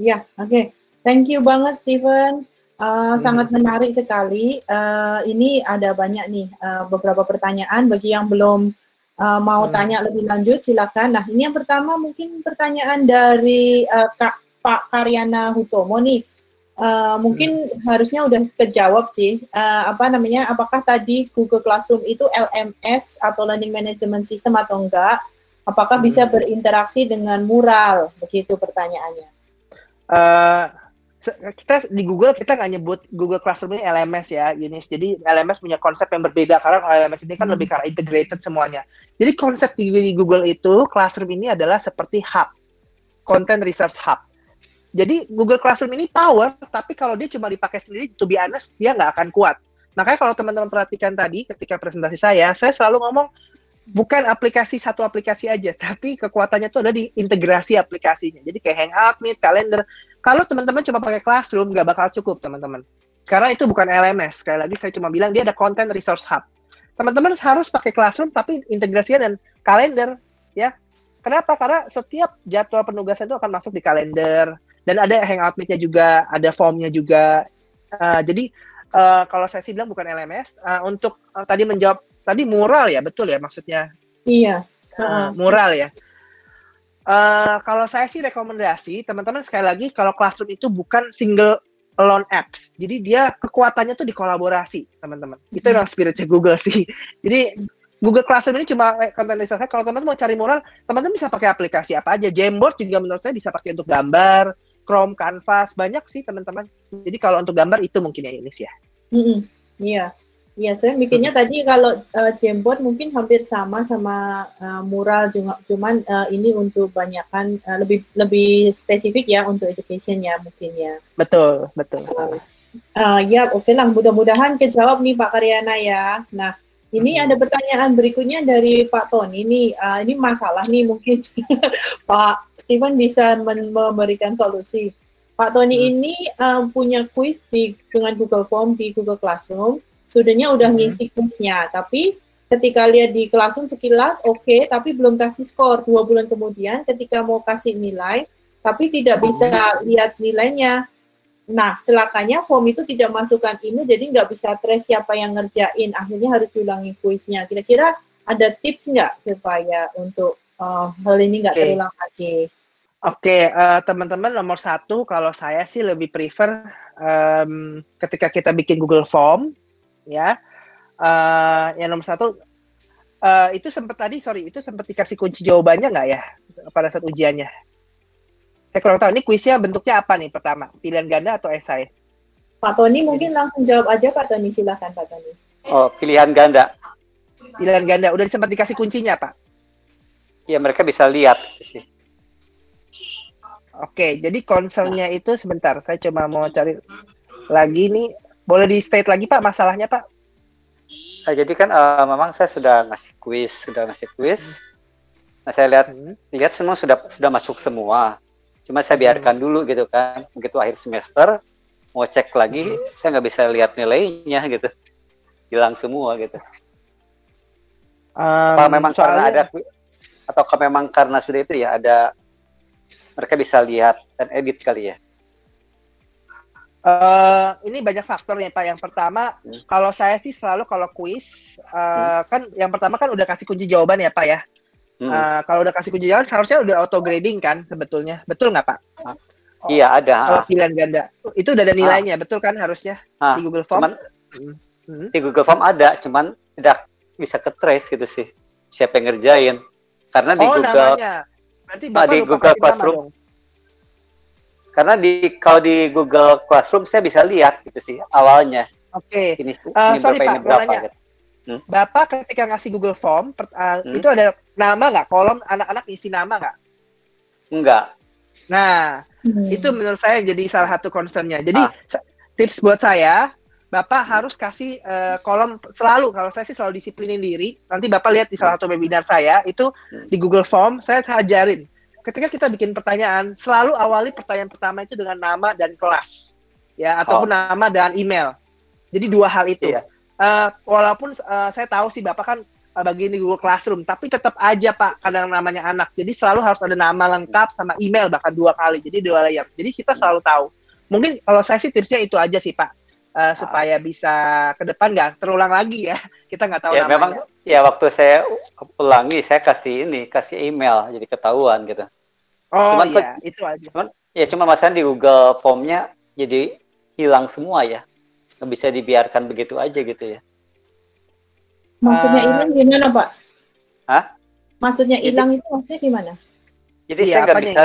Ya, oke. Okay. Thank you banget, Steven. Uh, hmm. Sangat menarik sekali. Uh, ini ada banyak nih uh, beberapa pertanyaan bagi yang belum uh, mau hmm. tanya lebih lanjut silakan. Nah ini yang pertama mungkin pertanyaan dari uh, Kak Pak Karyana Hutomo nih. Uh, mungkin hmm. harusnya udah kejawab sih. Uh, apa namanya? Apakah tadi Google Classroom itu LMS atau Learning Management System atau enggak? Apakah hmm. bisa berinteraksi dengan mural? Begitu pertanyaannya. Uh, kita di Google kita nggak nyebut Google Classroom ini LMS ya, Yunis. Jadi LMS punya konsep yang berbeda karena LMS ini kan hmm. lebih karena integrated semuanya. Jadi konsep di Google itu Classroom ini adalah seperti hub, content research hub. Jadi Google Classroom ini power, tapi kalau dia cuma dipakai sendiri, to be honest, dia nggak akan kuat. Makanya kalau teman-teman perhatikan tadi ketika presentasi saya, saya selalu ngomong bukan aplikasi satu aplikasi aja, tapi kekuatannya itu ada di integrasi aplikasinya. Jadi kayak Hangout, Meet, Calendar. Kalau teman-teman cuma pakai Classroom, nggak bakal cukup, teman-teman. Karena itu bukan LMS. Sekali lagi saya cuma bilang dia ada Content Resource Hub. Teman-teman harus pakai Classroom, tapi integrasinya dan kalender, ya. Kenapa? Karena setiap jadwal penugasan itu akan masuk di kalender dan ada Hangout Meet-nya juga, ada form-nya juga. Uh, jadi uh, kalau saya sih bilang bukan LMS. Uh, untuk uh, tadi menjawab tadi mural ya betul ya maksudnya? Iya. Uh, mural ya. Uh, kalau saya sih rekomendasi teman-teman sekali lagi kalau classroom itu bukan single alone apps. Jadi dia kekuatannya tuh di kolaborasi teman-teman. Itu memang spiritnya Google sih. Jadi Google Classroom ini cuma konten research kalau teman-teman mau cari mural teman-teman bisa pakai aplikasi apa aja. Jamboard juga menurut saya bisa pakai untuk gambar Chrome Canvas banyak sih teman-teman. Jadi kalau untuk gambar itu mungkin yang ini sih ya. Mm -hmm. iya Iya, saya bikinnya hmm. tadi kalau uh, Jamboard mungkin hampir sama sama uh, mural cuma cuman uh, ini untuk banyakkan uh, lebih lebih spesifik ya untuk education ya mungkin ya. Betul, betul. Uh, uh, ya, oke okay lah. Mudah-mudahan kejawab nih Pak Karyana ya. Nah, ini hmm. ada pertanyaan berikutnya dari Pak Tony. Ini uh, ini masalah nih mungkin Pak Steven bisa memberikan solusi. Pak Tony hmm. ini uh, punya kuis di dengan Google Form di Google Classroom studentnya udah hmm. ngisi kuisnya, tapi ketika lihat di classroom sekilas oke, okay, tapi belum kasih skor. Dua bulan kemudian ketika mau kasih nilai, tapi tidak bisa lihat nilainya. Nah, celakanya form itu tidak masukkan email, jadi nggak bisa trace siapa yang ngerjain. Akhirnya harus diulangi kuisnya. Kira-kira ada tips nggak supaya untuk uh, hal ini nggak okay. terulang lagi? Oke, okay, uh, eh, teman-teman nomor satu kalau saya sih lebih prefer um, ketika kita bikin Google Form, ya. Uh, yang nomor satu uh, itu sempat tadi sorry itu sempat dikasih kunci jawabannya nggak ya pada saat ujiannya? Saya kurang tahu ini kuisnya bentuknya apa nih pertama pilihan ganda atau esai? Pak Tony mungkin langsung jawab aja Pak Tony silahkan Pak Tony. Oh pilihan ganda. Pilihan ganda udah sempat dikasih kuncinya Pak? Ya mereka bisa lihat sih. Oke, jadi concernnya itu sebentar, saya coba mau cari lagi nih. Boleh di state lagi Pak masalahnya Pak? Nah, jadi kan uh, memang saya sudah ngasih kuis, sudah ngasih kuis. Nah saya lihat hmm. lihat semua sudah sudah masuk semua. Cuma saya biarkan hmm. dulu gitu kan. Begitu akhir semester mau cek lagi, hmm. saya nggak bisa lihat nilainya gitu. Hilang semua gitu. Um, Apa memang soalnya... karena ada atau memang karena sudah itu ya ada mereka bisa lihat dan edit kali ya? Uh, ini banyak faktor ya Pak. Yang pertama, hmm. kalau saya sih selalu kalau kuis, uh, hmm. kan yang pertama kan udah kasih kunci jawaban ya Pak ya. Hmm. Uh, kalau udah kasih kunci jawaban, seharusnya udah auto grading kan sebetulnya. Betul nggak Pak? Oh. Iya ada. Kalau pilihan ganda, itu udah ada nilainya, ah. betul kan harusnya ah. di Google Form? Cuman, hmm. Di Google Form ada, cuman tidak bisa ke trace gitu sih. Siapa yang ngerjain? Karena di oh, Google, namanya. Berarti Bapak di Google Classroom. Karena di kalau di Google Classroom saya bisa lihat gitu sih awalnya. Oke. Okay. Ini, uh, ini sorry berapa, Pak, ini berapa gitu. Hmm? Bapak ketika ngasih Google Form uh, hmm? itu ada nama nggak kolom anak-anak isi nama nggak? Enggak. Nah, hmm. itu menurut saya jadi salah satu concernnya. Jadi ah. tips buat saya, Bapak hmm. harus kasih uh, kolom selalu. Kalau saya sih selalu disiplinin diri. Nanti Bapak lihat di salah satu webinar saya itu hmm. di Google Form saya ajarin ketika kita bikin pertanyaan, selalu awali pertanyaan pertama itu dengan nama dan kelas, ya ataupun oh. nama dan email. Jadi dua hal itu. Iya. Uh, walaupun uh, saya tahu sih bapak kan uh, bagi ini Google Classroom, tapi tetap aja pak kadang namanya anak. Jadi selalu harus ada nama lengkap sama email bahkan dua kali. Jadi dua layer. Jadi kita selalu tahu. Mungkin kalau saya sih tipsnya itu aja sih pak. Uh, supaya bisa ke depan nggak terulang lagi ya kita nggak tahu ya, namanya. Memang ya waktu saya ulangi saya kasih ini kasih email jadi ketahuan gitu. Oh cuman iya, itu aja. Cuman ya cuma masalah di Google Formnya jadi hilang semua ya. Nggak bisa dibiarkan begitu aja gitu ya. Maksudnya uh, hilang gimana Pak? Hah? Maksudnya hilang itu maksudnya gimana? Jadi ya, saya nggak bisa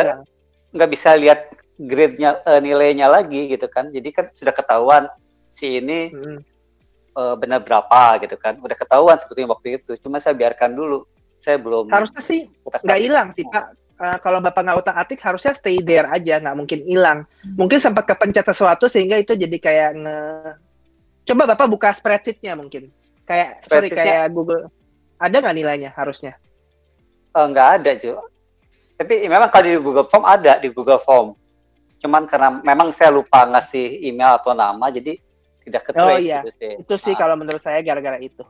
nggak bisa lihat grade-nya uh, nilainya lagi gitu kan. Jadi kan sudah ketahuan si ini hmm. uh, benar berapa gitu kan. Udah ketahuan sebetulnya waktu itu. Cuma saya biarkan dulu. Saya belum harusnya sih nggak hilang sih Pak uh, kalau bapak nggak utak atik harusnya stay there aja nggak mungkin hilang mungkin sempat kepencet sesuatu sehingga itu jadi kayak nge coba bapak buka spreadsheetnya mungkin kayak sorry kayak Google ada nggak nilainya harusnya uh, nggak ada Ju tapi memang kalau di Google Form ada di Google Form cuman karena memang saya lupa ngasih email atau nama jadi tidak ke oh, iya. gitu sih. itu sih ah. kalau menurut saya gara-gara itu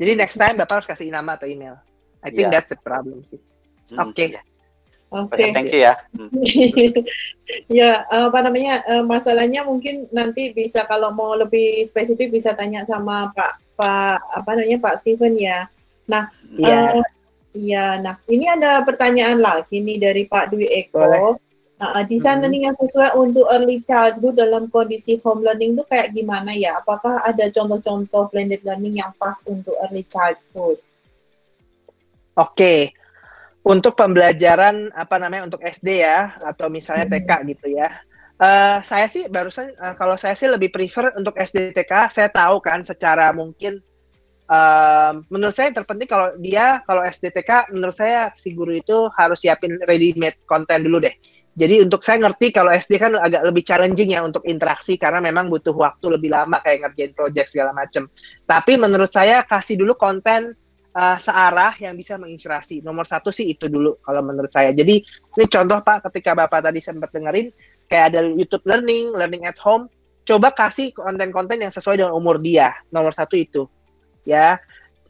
jadi next time bapak harus kasih nama atau email I think yeah. that's the problem sih hmm, oke okay. yeah. Oke. Okay. Thank you ya. Hmm. ya apa namanya uh, masalahnya mungkin nanti bisa kalau mau lebih spesifik bisa tanya sama Pak Pak apa namanya Pak Steven ya. Nah, iya. Uh, ya, nah ini ada pertanyaan lagi nih dari Pak Dwi Eko. Uh, desain hmm. learning yang sesuai untuk early childhood dalam kondisi home learning itu kayak gimana ya? Apakah ada contoh-contoh blended learning yang pas untuk early childhood? Oke, okay untuk pembelajaran apa namanya untuk SD ya atau misalnya TK hmm. gitu ya. Uh, saya sih barusan uh, kalau saya sih lebih prefer untuk SD TK. Saya tahu kan secara mungkin uh, menurut saya yang terpenting kalau dia kalau SD TK menurut saya si guru itu harus siapin ready made konten dulu deh. Jadi untuk saya ngerti kalau SD kan agak lebih challenging ya untuk interaksi karena memang butuh waktu lebih lama kayak ngerjain project segala macam. Tapi menurut saya kasih dulu konten uh, searah yang bisa menginspirasi. Nomor satu sih itu dulu kalau menurut saya. Jadi ini contoh Pak ketika Bapak tadi sempat dengerin kayak ada YouTube Learning, Learning at Home, coba kasih konten-konten yang sesuai dengan umur dia. Nomor satu itu, ya.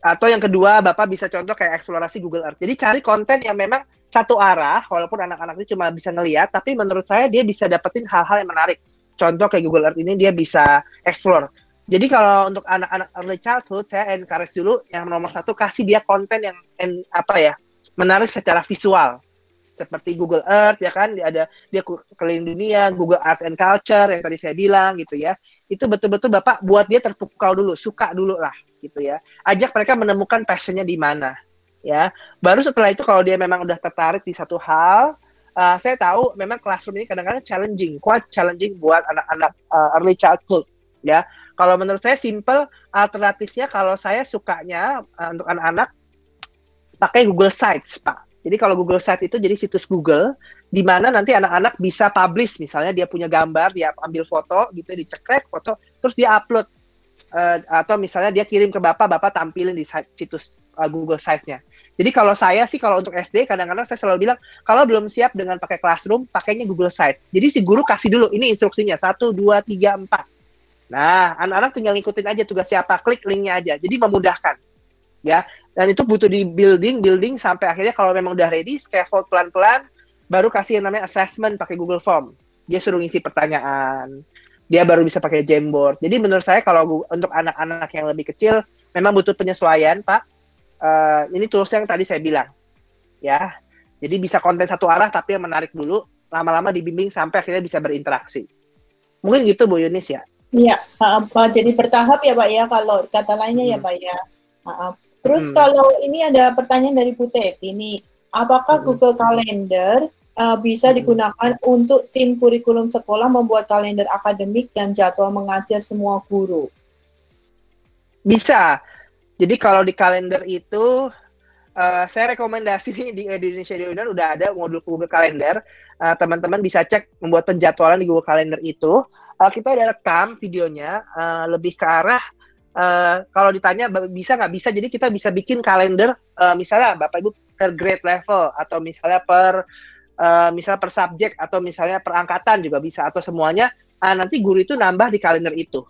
Atau yang kedua, Bapak bisa contoh kayak eksplorasi Google Earth. Jadi cari konten yang memang satu arah, walaupun anak-anak ini cuma bisa ngeliat, tapi menurut saya dia bisa dapetin hal-hal yang menarik. Contoh kayak Google Earth ini dia bisa explore. Jadi kalau untuk anak-anak early childhood, saya encourage dulu yang nomor satu kasih dia konten yang en, apa ya menarik secara visual. Seperti Google Earth ya kan? Dia ada dia keliling dunia Google Arts and Culture yang tadi saya bilang gitu ya. Itu betul-betul bapak buat dia terpukau dulu suka dulu lah gitu ya. Ajak mereka menemukan passionnya di mana ya. Baru setelah itu kalau dia memang udah tertarik di satu hal uh, saya tahu memang classroom ini kadang-kadang challenging kuat challenging buat anak-anak uh, early childhood ya kalau menurut saya simple alternatifnya kalau saya sukanya uh, untuk anak-anak pakai Google Sites pak jadi kalau Google Sites itu jadi situs Google di mana nanti anak-anak bisa publish misalnya dia punya gambar, dia ambil foto gitu, dicekrek foto, terus dia upload uh, atau misalnya dia kirim ke bapak, bapak tampilin di situs uh, Google Sites-nya. Jadi kalau saya sih kalau untuk SD kadang-kadang saya selalu bilang kalau belum siap dengan pakai Classroom, pakainya Google Sites. Jadi si guru kasih dulu ini instruksinya satu, dua, tiga, empat. Nah, anak-anak tinggal ngikutin aja tugas siapa, klik linknya aja. Jadi memudahkan. Ya, dan itu butuh di building building sampai akhirnya kalau memang udah ready scaffold pelan-pelan baru kasih yang namanya assessment pakai Google Form. Dia suruh ngisi pertanyaan dia baru bisa pakai Jamboard. Jadi menurut saya kalau untuk anak-anak yang lebih kecil memang butuh penyesuaian Pak. Uh, ini tools yang tadi saya bilang ya. Jadi bisa konten satu arah tapi yang menarik dulu lama-lama dibimbing sampai akhirnya bisa berinteraksi. Mungkin gitu Bu Yunis ya Iya, uh, jadi bertahap ya Pak ya kalau kata lainnya ya, hmm. ya Pak ya. Uh, Terus hmm. kalau ini ada pertanyaan dari Putet, ini apakah hmm. Google Calendar uh, bisa hmm. digunakan untuk tim kurikulum sekolah membuat kalender akademik dan jadwal mengajar semua guru? Bisa. Jadi kalau di kalender itu uh, saya rekomendasi di, di Indonesia di Union udah ada modul Google Calendar. Uh, teman-teman bisa cek membuat penjadwalan di Google Calendar itu. Uh, kita ada rekam videonya uh, lebih ke arah uh, kalau ditanya bisa nggak bisa, jadi kita bisa bikin kalender uh, misalnya bapak ibu per grade level atau misalnya per uh, misalnya per subjek atau misalnya per angkatan juga bisa atau semuanya uh, nanti guru itu nambah di kalender itu.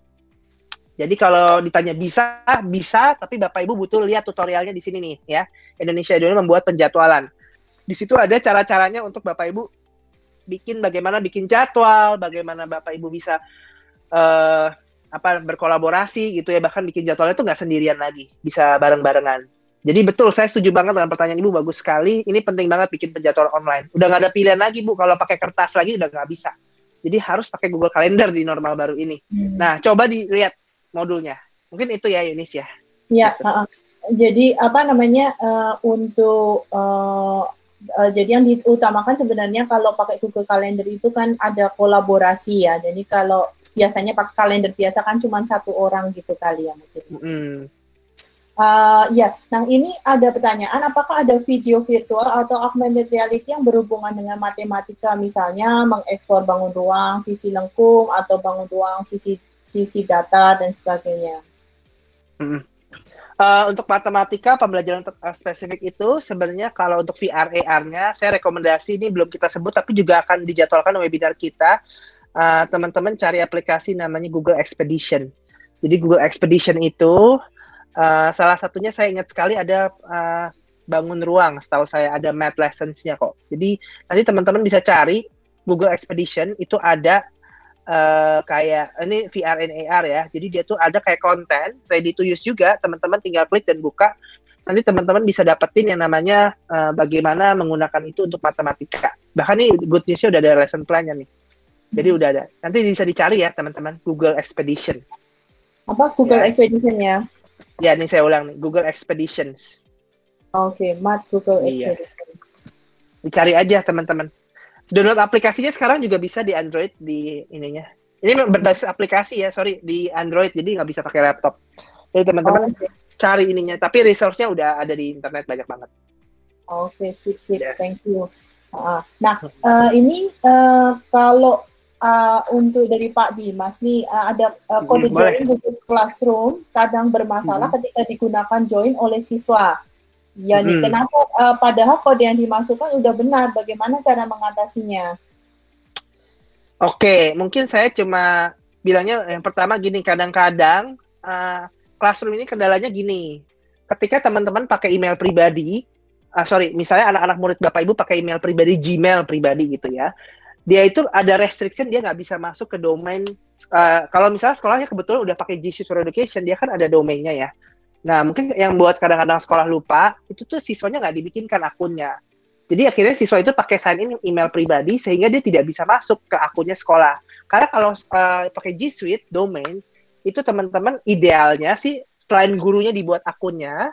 Jadi kalau ditanya bisa, bisa, tapi Bapak Ibu butuh lihat tutorialnya di sini nih ya. Indonesia Dunia membuat penjadwalan. Di situ ada cara-caranya untuk Bapak Ibu bikin bagaimana bikin jadwal, bagaimana Bapak Ibu bisa uh, apa berkolaborasi gitu ya. Bahkan bikin jadwalnya itu nggak sendirian lagi bisa bareng-barengan. Jadi betul saya setuju banget dengan pertanyaan ibu bagus sekali. Ini penting banget bikin penjadwalan online. Udah nggak ada pilihan lagi bu. Kalau pakai kertas lagi udah nggak bisa. Jadi harus pakai Google Calendar di normal baru ini. Hmm. nah coba dilihat modulnya. Mungkin itu ya Yunis ya. Ya uh, jadi apa namanya uh, untuk uh, uh, jadi yang diutamakan sebenarnya kalau pakai Google Calendar itu kan ada kolaborasi ya. Jadi kalau biasanya pakai kalender biasa kan cuma satu orang gitu kali ya mungkin. Mm. Uh, ya, nah ini ada pertanyaan, apakah ada video virtual atau augmented reality yang berhubungan dengan matematika, misalnya mengekspor bangun ruang, sisi lengkung, atau bangun ruang, sisi sisi data dan sebagainya? Mm. Uh, untuk matematika pembelajaran uh, spesifik itu sebenarnya kalau untuk VR AR-nya saya rekomendasi ini belum kita sebut tapi juga akan dijadwalkan webinar kita eh, teman-teman cari aplikasi namanya Google Expedition. Jadi Google Expedition itu uh, salah satunya saya ingat sekali ada uh, bangun ruang, setahu saya ada math lessons-nya kok. Jadi nanti teman-teman bisa cari Google Expedition itu ada uh, kayak ini VR and AR ya. Jadi dia tuh ada kayak konten ready to use juga. Teman-teman tinggal klik dan buka. Nanti teman-teman bisa dapetin yang namanya uh, bagaimana menggunakan itu untuk matematika. Bahkan nih good news-nya udah ada lesson plan-nya nih. Jadi udah ada. Nanti bisa dicari ya teman-teman Google Expedition. Apa Google ya. Expedition ya? Ya, ini saya ulang nih, Google Expeditions. Oke, okay, Mat Google yes. Expedition. Dicari aja teman-teman. Download aplikasinya sekarang juga bisa di Android di ininya. Ini berbasis aplikasi ya, sorry di Android jadi nggak bisa pakai laptop. Jadi teman-teman oh, okay. cari ininya. Tapi resource-nya udah ada di internet banyak banget. Oke, okay, sip sip. Yes. Thank you. nah, uh, ini uh, kalau uh, untuk dari Pak Dimas nih uh, ada uh, kode hmm, join Google Classroom kadang bermasalah hmm. ketika digunakan join oleh siswa. Ya nih, hmm. kenapa uh, padahal kode yang dimasukkan udah benar, bagaimana cara mengatasinya? Oke, mungkin saya cuma bilangnya yang pertama gini, kadang-kadang uh, classroom ini kendalanya gini. Ketika teman-teman pakai email pribadi, uh, sorry, misalnya anak-anak murid bapak ibu pakai email pribadi, Gmail pribadi gitu ya, dia itu ada restriction dia nggak bisa masuk ke domain. Uh, kalau misalnya sekolahnya kebetulan udah pakai G Suite for Education, dia kan ada domainnya ya. Nah, mungkin yang buat kadang-kadang sekolah lupa, itu tuh siswanya nggak dibikinkan akunnya. Jadi akhirnya siswa itu pakai sign in email pribadi sehingga dia tidak bisa masuk ke akunnya sekolah. Karena kalau uh, pakai G Suite domain, itu teman-teman idealnya sih selain gurunya dibuat akunnya,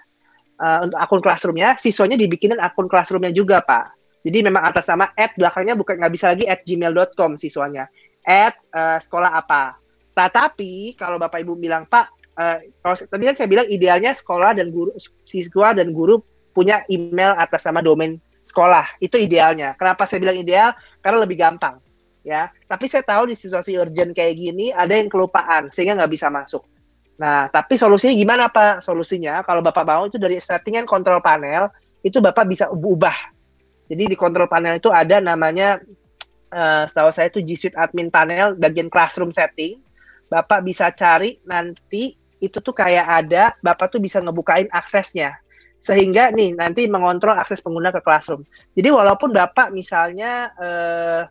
uh, untuk akun classroomnya, siswanya dibikinin akun classroomnya juga, Pak. Jadi memang atas nama at belakangnya bukan nggak bisa lagi at gmail.com siswanya. At uh, sekolah apa. Tetapi kalau Bapak Ibu bilang, Pak, uh, kalau tadi kan saya bilang idealnya sekolah dan guru siswa dan guru punya email atas nama domain sekolah itu idealnya. Kenapa saya bilang ideal? Karena lebih gampang, ya. Tapi saya tahu di situasi urgent kayak gini ada yang kelupaan sehingga nggak bisa masuk. Nah, tapi solusinya gimana Pak? Solusinya kalau Bapak mau itu dari settingan kontrol panel itu Bapak bisa ubah. Jadi di kontrol panel itu ada namanya uh, setahu saya itu G Suite Admin Panel bagian classroom setting. Bapak bisa cari nanti itu tuh kayak ada Bapak tuh bisa ngebukain aksesnya sehingga nih nanti mengontrol akses pengguna ke classroom. Jadi walaupun Bapak misalnya eh,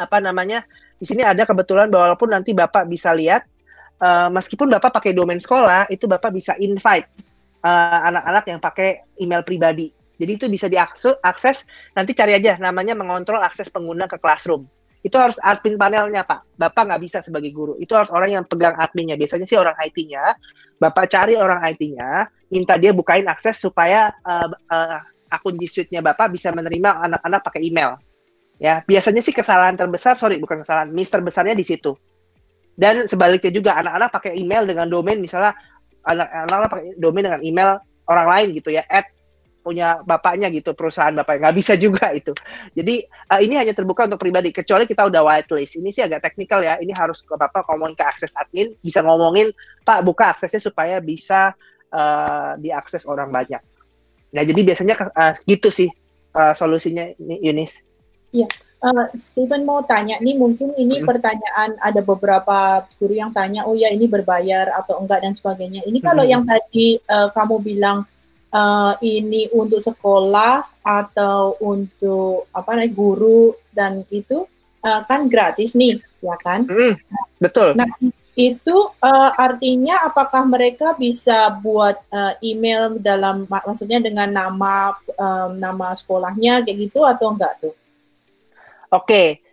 apa namanya di sini ada kebetulan walaupun nanti Bapak bisa lihat eh, meskipun Bapak pakai domain sekolah itu Bapak bisa invite eh, anak-anak yang pakai email pribadi. Jadi itu bisa diakses nanti cari aja namanya mengontrol akses pengguna ke classroom itu harus admin panelnya pak. Bapak nggak bisa sebagai guru. Itu harus orang yang pegang adminnya. Biasanya sih orang IT-nya bapak cari orang IT-nya minta dia bukain akses supaya uh, uh, akun G Suite-nya bapak bisa menerima anak-anak pakai email. Ya biasanya sih kesalahan terbesar sorry bukan kesalahan miss terbesarnya di situ. Dan sebaliknya juga anak-anak pakai email dengan domain misalnya anak-anak pakai domain dengan email orang lain gitu ya at punya bapaknya gitu perusahaan bapaknya nggak bisa juga itu jadi uh, ini hanya terbuka untuk pribadi kecuali kita udah whitelist ini sih agak teknikal ya ini harus ke bapak ngomongin ke akses admin bisa ngomongin pak buka aksesnya supaya bisa uh, diakses orang banyak nah jadi biasanya uh, gitu sih uh, solusinya ini Yunis Iya, uh, Steven mau tanya nih mungkin ini hmm. pertanyaan ada beberapa guru yang tanya oh ya ini berbayar atau enggak dan sebagainya. Ini kalau hmm. yang tadi uh, kamu bilang uh, ini untuk sekolah atau untuk apa namanya guru dan itu uh, kan gratis nih, ya kan? Mm, betul. Nah itu uh, artinya apakah mereka bisa buat uh, email dalam maksudnya dengan nama um, nama sekolahnya kayak gitu atau enggak tuh? Oke. Okay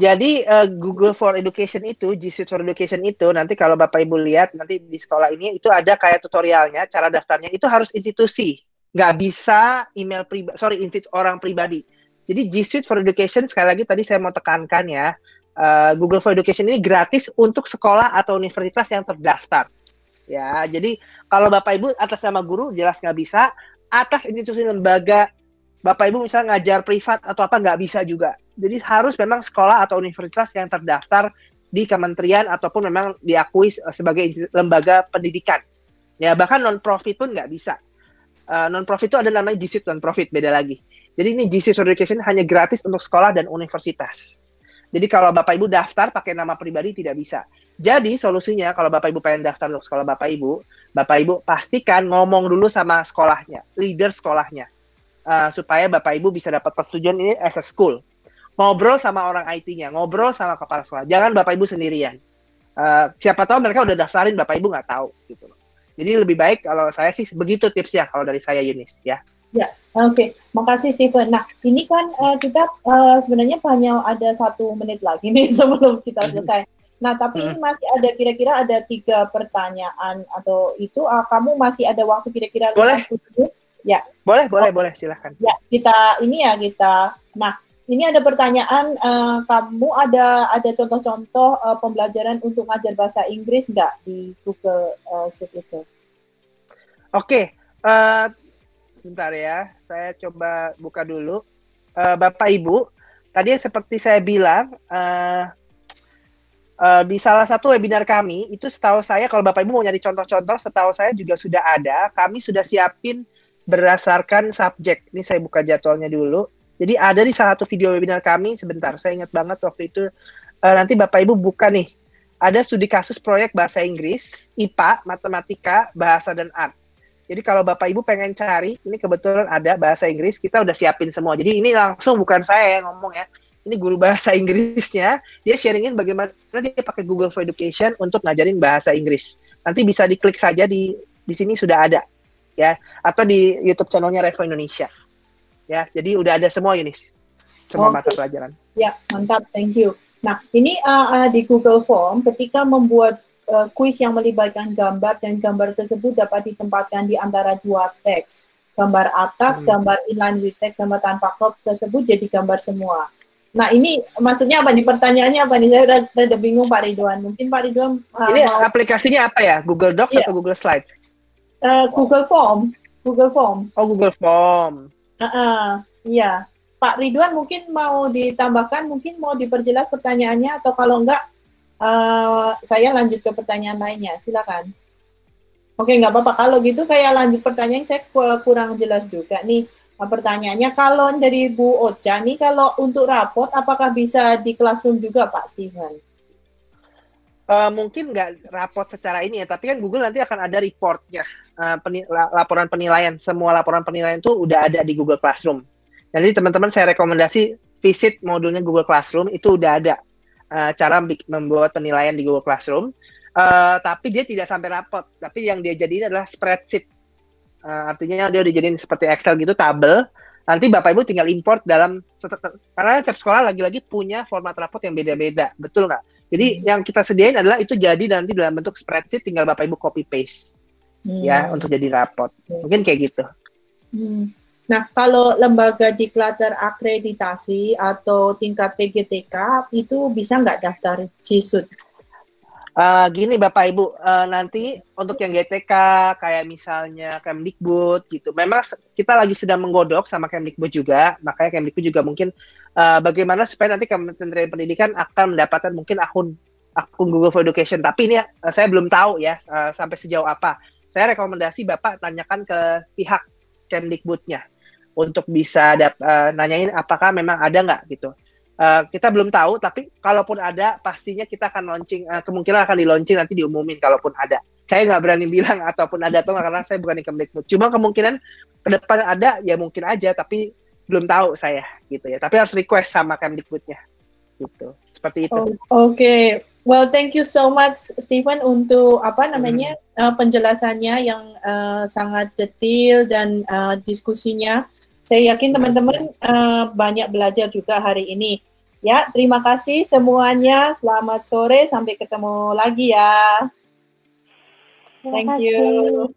jadi uh, Google for Education itu, G Suite for Education itu nanti kalau Bapak Ibu lihat nanti di sekolah ini itu ada kayak tutorialnya, cara daftarnya itu harus institusi, nggak bisa email pribadi, sorry institut orang pribadi. Jadi G Suite for Education sekali lagi tadi saya mau tekankan ya, uh, Google for Education ini gratis untuk sekolah atau universitas yang terdaftar. Ya, jadi kalau Bapak Ibu atas nama guru jelas nggak bisa, atas institusi lembaga Bapak Ibu misalnya ngajar privat atau apa nggak bisa juga jadi harus memang sekolah atau universitas yang terdaftar di kementerian ataupun memang diakui sebagai lembaga pendidikan. Ya bahkan non profit pun nggak bisa. Uh, eh, non profit itu ada namanya GC non profit beda lagi. Jadi ini GC Education hanya gratis untuk sekolah dan universitas. Jadi kalau Bapak Ibu daftar pakai nama pribadi tidak bisa. Jadi solusinya kalau Bapak Ibu pengen daftar untuk sekolah Bapak Ibu, Bapak Ibu pastikan ngomong dulu sama sekolahnya, leader sekolahnya. Uh, supaya Bapak Ibu bisa dapat persetujuan ini as a school ngobrol sama orang IT-nya, ngobrol sama kepala sekolah. Jangan Bapak Ibu sendirian. Uh, siapa tahu mereka udah daftarin, Bapak Ibu nggak tahu gitu Jadi lebih baik kalau saya sih begitu tipsnya kalau dari saya Yunis ya. Ya, oke. Okay. Makasih Steven. Nah, ini kan uh, kita uh, sebenarnya hanya ada satu menit lagi nih sebelum kita selesai. Nah, tapi hmm. ini masih ada kira-kira ada tiga pertanyaan atau itu uh, kamu masih ada waktu kira-kira boleh ya boleh boleh oh, boleh silahkan ya kita ini ya kita nah ini ada pertanyaan, uh, kamu ada ada contoh-contoh uh, pembelajaran untuk ngajar bahasa Inggris nggak di Google uh, Suite itu? Oke, okay. uh, sebentar ya, saya coba buka dulu. Uh, Bapak Ibu, tadi seperti saya bilang, uh, uh, di salah satu webinar kami, itu setahu saya kalau Bapak Ibu mau nyari contoh-contoh, setahu saya juga sudah ada. Kami sudah siapin berdasarkan subjek. Ini saya buka jadwalnya dulu jadi ada di salah satu video webinar kami sebentar, saya ingat banget waktu itu uh, nanti Bapak Ibu buka nih ada studi kasus proyek bahasa Inggris, IPA, matematika, bahasa dan art. Jadi kalau Bapak Ibu pengen cari, ini kebetulan ada bahasa Inggris, kita udah siapin semua. Jadi ini langsung bukan saya yang ngomong ya. Ini guru bahasa Inggrisnya, dia sharingin bagaimana dia pakai Google for Education untuk ngajarin bahasa Inggris. Nanti bisa diklik saja di di sini sudah ada ya atau di YouTube channelnya Revo Indonesia. Ya, jadi udah ada semua ini semua okay. mata pelajaran. Ya, mantap, thank you. Nah, ini uh, uh, di Google Form ketika membuat uh, kuis yang melibatkan gambar dan gambar tersebut dapat ditempatkan di antara dua teks. Gambar atas, hmm. gambar inline with text, gambar tanpa crop tersebut jadi gambar semua. Nah ini maksudnya apa nih pertanyaannya apa nih? Saya udah, udah bingung Pak Ridwan. Mungkin Pak Ridwan uh, ini mau... aplikasinya apa ya? Google Docs yeah. atau Google Slides? Uh, Google Form. Google Form. Oh Google Form. Uh -uh, iya. Pak Ridwan mungkin mau ditambahkan, mungkin mau diperjelas pertanyaannya atau kalau enggak uh, saya lanjut ke pertanyaan lainnya, silakan. Oke, nggak apa-apa. Kalau gitu kayak lanjut pertanyaan, saya kurang jelas juga nih. Nah, pertanyaannya, kalau dari Bu Ocha nih, kalau untuk rapot, apakah bisa di classroom juga Pak Steven? Uh, mungkin nggak rapot secara ini ya, tapi kan Google nanti akan ada reportnya, uh, peni laporan penilaian. Semua laporan penilaian itu udah ada di Google Classroom. Jadi teman-teman saya rekomendasi visit modulnya Google Classroom itu udah ada uh, cara membuat penilaian di Google Classroom. Uh, tapi dia tidak sampai rapot, tapi yang dia jadiin adalah spreadsheet. Uh, artinya dia dijadiin seperti Excel gitu, tabel. Nanti Bapak Ibu tinggal import dalam karena setiap sekolah lagi-lagi punya format rapot yang beda-beda, betul nggak? Jadi hmm. yang kita sediain adalah itu jadi nanti dalam bentuk spreadsheet, tinggal Bapak Ibu copy paste hmm. ya untuk jadi rapot. Mungkin kayak gitu. Hmm. Nah, kalau lembaga diklater akreditasi atau tingkat PGTK itu bisa nggak daftar CISUD? Uh, gini Bapak Ibu, uh, nanti untuk yang GTK kayak misalnya Kemdikbud gitu, memang kita lagi sedang menggodok sama Kemdikbud juga, makanya Kemdikbud juga mungkin uh, bagaimana supaya nanti Kementerian Pendidikan akan mendapatkan mungkin akun akun Google for Education, tapi ini uh, saya belum tahu ya uh, sampai sejauh apa. Saya rekomendasi Bapak tanyakan ke pihak Kemdikbudnya untuk bisa dap, uh, nanyain apakah memang ada nggak gitu. Uh, kita belum tahu, tapi kalaupun ada, pastinya kita akan launching, uh, kemungkinan akan di launching nanti diumumin kalaupun ada. Saya nggak berani bilang ataupun ada atau nggak karena saya bukan di Kemdikbud. Cuma kemungkinan ke depan ada, ya mungkin aja, tapi belum tahu saya gitu ya. Tapi harus request sama Kemdikbudnya gitu. Seperti itu. Oh, Oke, okay. Well thank you so much Stephen untuk apa namanya hmm. uh, penjelasannya yang uh, sangat detail dan uh, diskusinya saya yakin teman-teman uh, banyak belajar juga hari ini. Ya, terima kasih semuanya. Selamat sore, sampai ketemu lagi ya. Thank you.